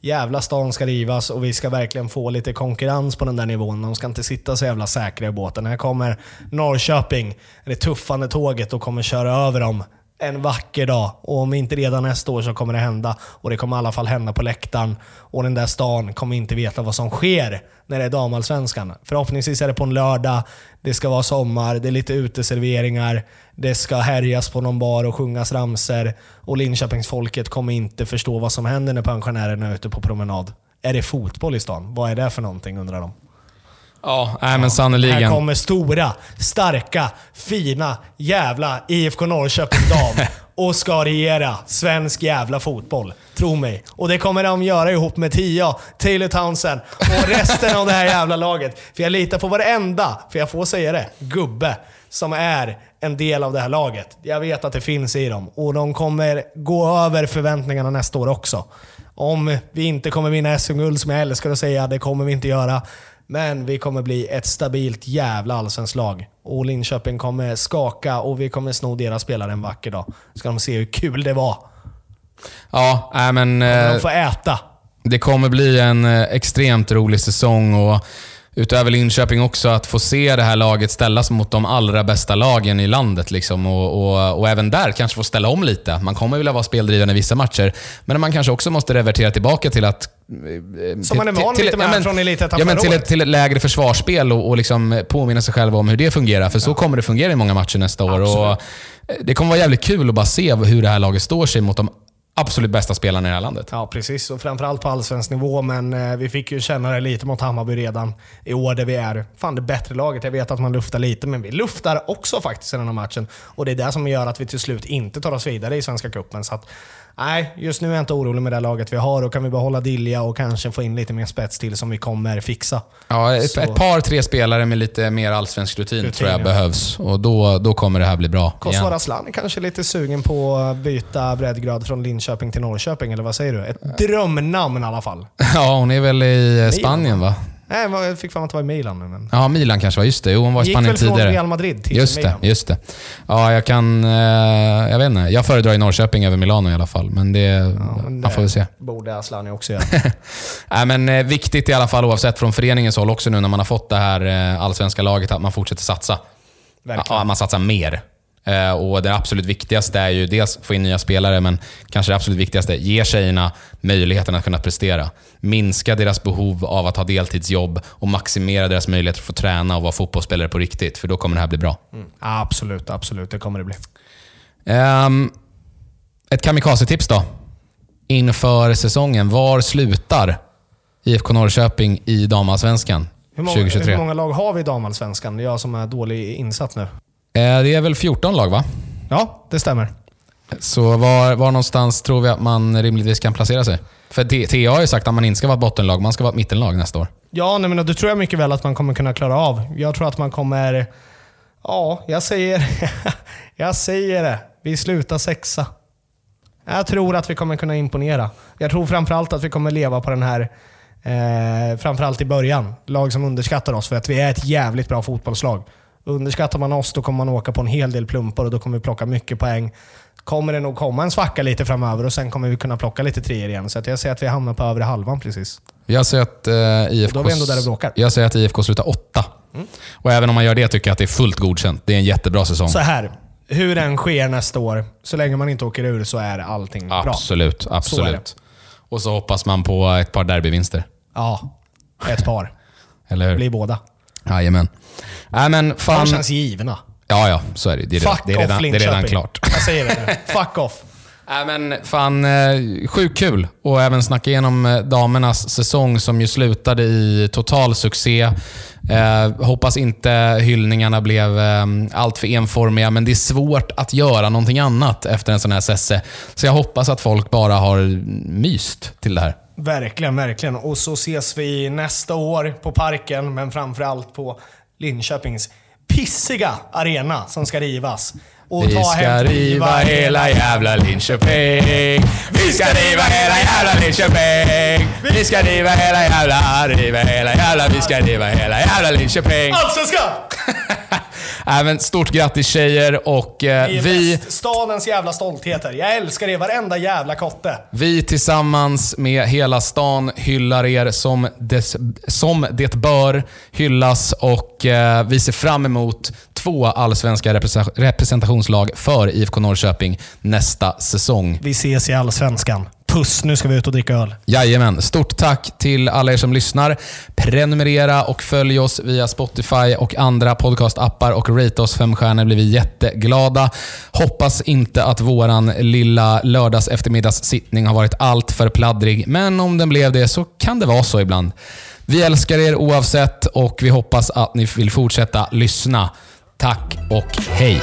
[SPEAKER 2] jävla stan ska rivas och vi ska verkligen få lite konkurrens på den där nivån. De ska inte sitta så jävla säkra i båten. Här kommer Norrköping, det tuffande tåget och kommer köra över dem en vacker dag. Och om inte redan nästa år så kommer det hända. Och det kommer i alla fall hända på läktaren. Och den där stan kommer inte veta vad som sker när det är damallsvenskan. Förhoppningsvis är det på en lördag, det ska vara sommar, det är lite uteserveringar, det ska härjas på någon bar och sjungas ramser och Linköpingsfolket kommer inte förstå vad som händer när pensionärerna är ute på promenad. Är det fotboll i stan? Vad är det för någonting undrar de.
[SPEAKER 1] Ja, nej, men sannoliken.
[SPEAKER 2] Här kommer stora, starka, fina, jävla IFK Norrköping dam och ska regera svensk jävla fotboll. Tro mig. Och det kommer de göra ihop med Tia, Taylor Townsend och resten av det här jävla laget. För jag litar på varenda, för jag får säga det, gubbe som är en del av det här laget. Jag vet att det finns i dem och de kommer gå över förväntningarna nästa år också. Om vi inte kommer vinna SM-guld, som jag älskar att säga, det kommer vi inte göra. Men vi kommer bli ett stabilt jävla allsvenskt lag. Och Linköping kommer skaka och vi kommer sno deras spelare en vacker dag. Ska de se hur kul det var.
[SPEAKER 1] Ja, äh, men...
[SPEAKER 2] De
[SPEAKER 1] Eh,
[SPEAKER 2] får äta.
[SPEAKER 1] det kommer bli en eh, extremt rolig säsong och utöver Linköping också att få se det här laget ställas mot de allra bästa lagen i landet. Liksom. Och, och, och även där kanske få ställa om lite. Man kommer vilja vara speldrivande i vissa matcher, men man kanske också måste revertera tillbaka till att
[SPEAKER 2] Som man är van med
[SPEAKER 1] ja,
[SPEAKER 2] från Elitettan
[SPEAKER 1] ja, men till, ett, till ett lägre försvarsspel och, och liksom påminna sig själv om hur det fungerar. För så kommer det fungera i många matcher nästa år.
[SPEAKER 2] Absolut.
[SPEAKER 1] Och eh, det kommer vara jävligt kul att bara se hur det här laget står sig mot de absolut bästa spelarna i det här landet.
[SPEAKER 2] Ja, precis. Och framförallt på allsvensk nivå, men eh, vi fick ju känna det lite mot Hammarby redan i år där vi är fan det bättre laget. Jag vet att man luftar lite, men vi luftar också faktiskt i den här matchen. Och det är det som gör att vi till slut inte tar oss vidare i Svenska Cupen. Så att, nej, just nu är jag inte orolig med det laget vi har och kan vi behålla Dilja och kanske få in lite mer spets till som vi kommer fixa.
[SPEAKER 1] Ja, ett, ett par, tre spelare med lite mer allsvensk rutin,
[SPEAKER 2] Rutin,
[SPEAKER 1] tror jag
[SPEAKER 2] ja.
[SPEAKER 1] behövs. Och då, då kommer det här bli bra.
[SPEAKER 2] Kosovare Aslan är kanske lite sugen på att byta breddgrad från Linköping till Norrköping, eller vad säger du? Ett drömnamn i alla fall.
[SPEAKER 1] Ja, hon är väl i Spanien va?
[SPEAKER 2] Nej, jag fick fan att det var i Milan men...
[SPEAKER 1] Ja, Milan kanske var. Just det. Jo, hon var i
[SPEAKER 2] Gick
[SPEAKER 1] Spanien
[SPEAKER 2] väl från
[SPEAKER 1] tidigare.
[SPEAKER 2] Real Madrid till
[SPEAKER 1] Just det,
[SPEAKER 2] Milan.
[SPEAKER 1] just det. Ja, jag kan... Eh, jag vet inte. Jag föredrar i Norrköping över Milano i alla fall. Men det...
[SPEAKER 2] men
[SPEAKER 1] man får väl se.
[SPEAKER 2] Borde Asllani också göra.
[SPEAKER 1] Nej, men eh, viktigt i alla fall oavsett från föreningens håll också nu när man har fått det här eh, allsvenska laget att man fortsätter satsa.
[SPEAKER 2] Verkligen.
[SPEAKER 1] Ja, man satsar mer. Eh, och Det absolut viktigaste är ju dels få in nya spelare, men kanske det absolut viktigaste, ge tjejerna möjligheten att kunna prestera. Minska deras behov av att ha deltidsjobb och maximera deras möjligheter att få träna och vara fotbollsspelare på riktigt, för då kommer det här bli bra.
[SPEAKER 2] Absolut, absolut. Det kommer det bli.
[SPEAKER 1] Ehm, ett kamikaze-tips då? Inför säsongen. Var slutar IFK Norrköping i damallsvenskan
[SPEAKER 2] Hur många,
[SPEAKER 1] 2023?
[SPEAKER 2] hur många lag har vi i damallsvenskan? Jag som är dålig insatt nu.
[SPEAKER 1] Eh, det är väl 14 lag, va?
[SPEAKER 2] Ja, det stämmer.
[SPEAKER 1] Så var, var någonstans tror vi att man rimligtvis kan placera sig? För TA har ju sagt att man inte ska vara ett bottenlag, man ska vara ett mittenlag nästa år.
[SPEAKER 2] Ja, nej, men det tror jag mycket väl att man kommer kunna klara av. Jag tror att man kommer... Ja, jag säger... jag säger det. Vi slutar sexa. Jag tror att vi kommer kunna imponera. Jag tror framförallt att vi kommer leva på den här, eh, framförallt i början, lag som underskattar oss för att vi är ett jävligt bra fotbollslag. Underskattar man oss, då kommer man åka på en hel del plumpar och då kommer vi plocka mycket poäng. Kommer det nog komma en svacka lite framöver och sen kommer vi kunna plocka lite treor igen. Så jag säger att vi hamnar på övre halvan precis.
[SPEAKER 1] Jag säger att eh, IFK...
[SPEAKER 2] Och då är vi ändå där det bråkar.
[SPEAKER 1] Jag säger att IFK slutar åtta. Och även om man gör det tycker jag att det är fullt godkänt. Det är en jättebra säsong.
[SPEAKER 2] Så här, hur den sker nästa år, så länge man inte åker ur så är allting bra.
[SPEAKER 1] Absolut, absolut. Och så hoppas man på ett par derbyvinster.
[SPEAKER 2] Ja, ett par.
[SPEAKER 1] Eller hur?
[SPEAKER 2] Blir båda.
[SPEAKER 1] Jajamän. Nej men
[SPEAKER 2] De
[SPEAKER 1] fan...
[SPEAKER 2] känns givna.
[SPEAKER 1] Ja, ja. Så är det. Det är,
[SPEAKER 2] Fuck
[SPEAKER 1] det är, redan,
[SPEAKER 2] off
[SPEAKER 1] det är redan klart.
[SPEAKER 2] Jag säger det nu. Fuck off.
[SPEAKER 1] Nej men fan, eh, sjukt kul. Och även snacka igenom eh, damernas säsong som ju slutade i total succé. Eh, hoppas inte hyllningarna blev eh, allt för enformiga, men det är svårt att göra någonting annat efter en sån här sesse. Så jag hoppas att folk bara har myst till det här.
[SPEAKER 2] Verkligen, verkligen. Och så ses vi nästa år på Parken, men framförallt på Linköpings pissiga arena som ska rivas. Och
[SPEAKER 1] Vi
[SPEAKER 2] ta
[SPEAKER 1] ska
[SPEAKER 2] hem
[SPEAKER 1] riva hela jävla Linköping. Vi ska riva hela jävla Linköping. Vi ska riva hela jävla, riva hela jävla, vi ska riva hela jävla Linköping.
[SPEAKER 2] Allsvenskan!
[SPEAKER 1] Även stort grattis tjejer och eh, vi,
[SPEAKER 2] bäst. Stadens jävla stoltheter. Jag älskar er, varenda jävla kotte.
[SPEAKER 1] vi tillsammans med hela stan hyllar er som det, som det bör hyllas och eh, vi ser fram emot två allsvenska representationslag för IFK Norrköping nästa säsong.
[SPEAKER 2] Vi ses i Allsvenskan. Puss, nu ska vi ut och dricka öl.
[SPEAKER 1] Jajamän. Stort tack till alla er som lyssnar. Prenumerera och följ oss via Spotify och andra podcastappar och rate oss fem stjärnor blir vi jätteglada. Hoppas inte att våran lilla lördags eftermiddagssittning har varit allt för pladdrig, men om den blev det så kan det vara så ibland. Vi älskar er oavsett och vi hoppas att ni vill fortsätta lyssna. Tack och hej!